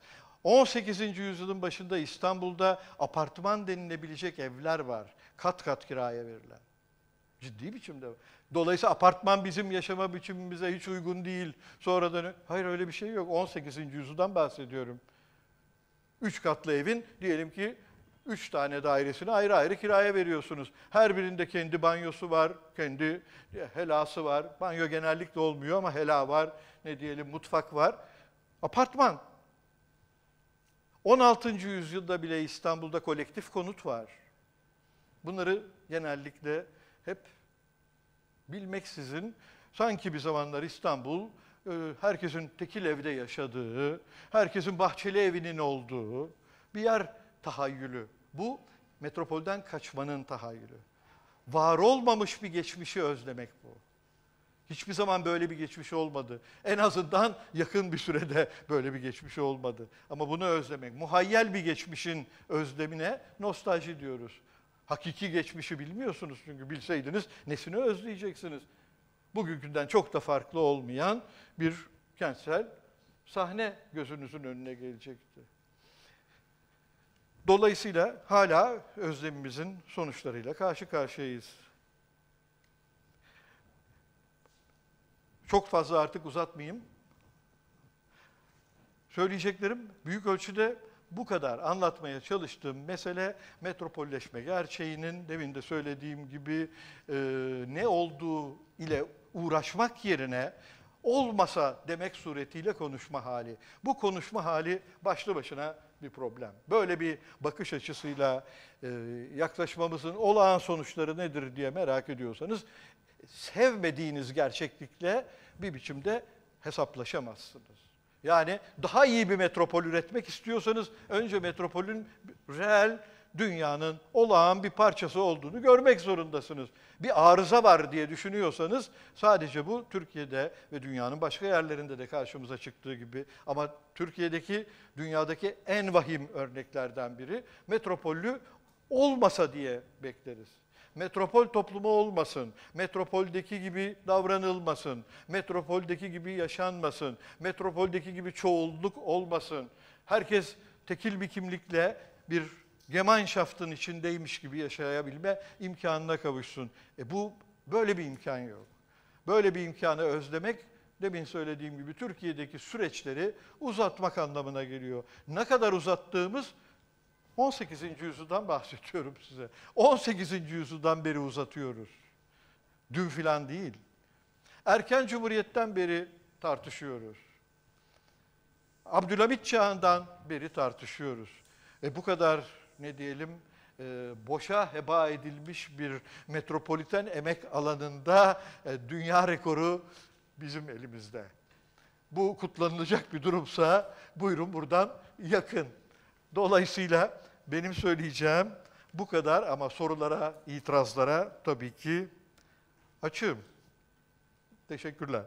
18. yüzyılın başında İstanbul'da apartman denilebilecek evler var. Kat kat kiraya verilen. Ciddi biçimde. Dolayısıyla apartman bizim yaşama biçimimize hiç uygun değil. Sonradan hayır öyle bir şey yok. 18. yüzyıldan bahsediyorum. Üç katlı evin diyelim ki üç tane dairesini ayrı ayrı kiraya veriyorsunuz. Her birinde kendi banyosu var, kendi helası var. Banyo genellikle olmuyor ama hela var, ne diyelim mutfak var. Apartman. 16. yüzyılda bile İstanbul'da kolektif konut var. Bunları genellikle hep bilmeksizin sanki bir zamanlar İstanbul e, herkesin tekil evde yaşadığı, herkesin bahçeli evinin olduğu bir yer tahayyülü. Bu metropolden kaçmanın tahayyülü. Var olmamış bir geçmişi özlemek bu. Hiçbir zaman böyle bir geçmiş olmadı. En azından yakın bir sürede böyle bir geçmiş olmadı. Ama bunu özlemek, muhayyel bir geçmişin özlemine nostalji diyoruz. Hakiki geçmişi bilmiyorsunuz çünkü bilseydiniz nesini özleyeceksiniz. Bugünkünden çok da farklı olmayan bir kentsel sahne gözünüzün önüne gelecekti. Dolayısıyla hala özlemimizin sonuçlarıyla karşı karşıyayız. Çok fazla artık uzatmayayım. Söyleyeceklerim büyük ölçüde bu kadar anlatmaya çalıştığım mesele metropolleşme gerçeğinin demin de söylediğim gibi e, ne olduğu ile uğraşmak yerine olmasa demek suretiyle konuşma hali. Bu konuşma hali başlı başına bir problem. Böyle bir bakış açısıyla e, yaklaşmamızın olağan sonuçları nedir diye merak ediyorsanız sevmediğiniz gerçeklikle bir biçimde hesaplaşamazsınız. Yani daha iyi bir metropol üretmek istiyorsanız önce metropolün reel dünyanın olağan bir parçası olduğunu görmek zorundasınız. Bir arıza var diye düşünüyorsanız sadece bu Türkiye'de ve dünyanın başka yerlerinde de karşımıza çıktığı gibi ama Türkiye'deki dünyadaki en vahim örneklerden biri metropollü olmasa diye bekleriz. Metropol toplumu olmasın. Metropoldeki gibi davranılmasın. Metropoldeki gibi yaşanmasın. Metropoldeki gibi çoğulluk olmasın. Herkes tekil bir kimlikle bir Gemeinschaft'ın içindeymiş gibi yaşayabilme imkanına kavuşsun. E bu böyle bir imkan yok. Böyle bir imkanı özlemek demin söylediğim gibi Türkiye'deki süreçleri uzatmak anlamına geliyor. Ne kadar uzattığımız 18. yüzyıldan bahsediyorum size. 18. yüzyıldan beri uzatıyoruz. Dün filan değil. Erken Cumhuriyet'ten beri tartışıyoruz. Abdülhamit çağından beri tartışıyoruz. E bu kadar ne diyelim e, boşa heba edilmiş bir metropoliten emek alanında e, dünya rekoru bizim elimizde. Bu kutlanılacak bir durumsa buyurun buradan yakın. Dolayısıyla benim söyleyeceğim bu kadar ama sorulara, itirazlara tabii ki açığım. Teşekkürler.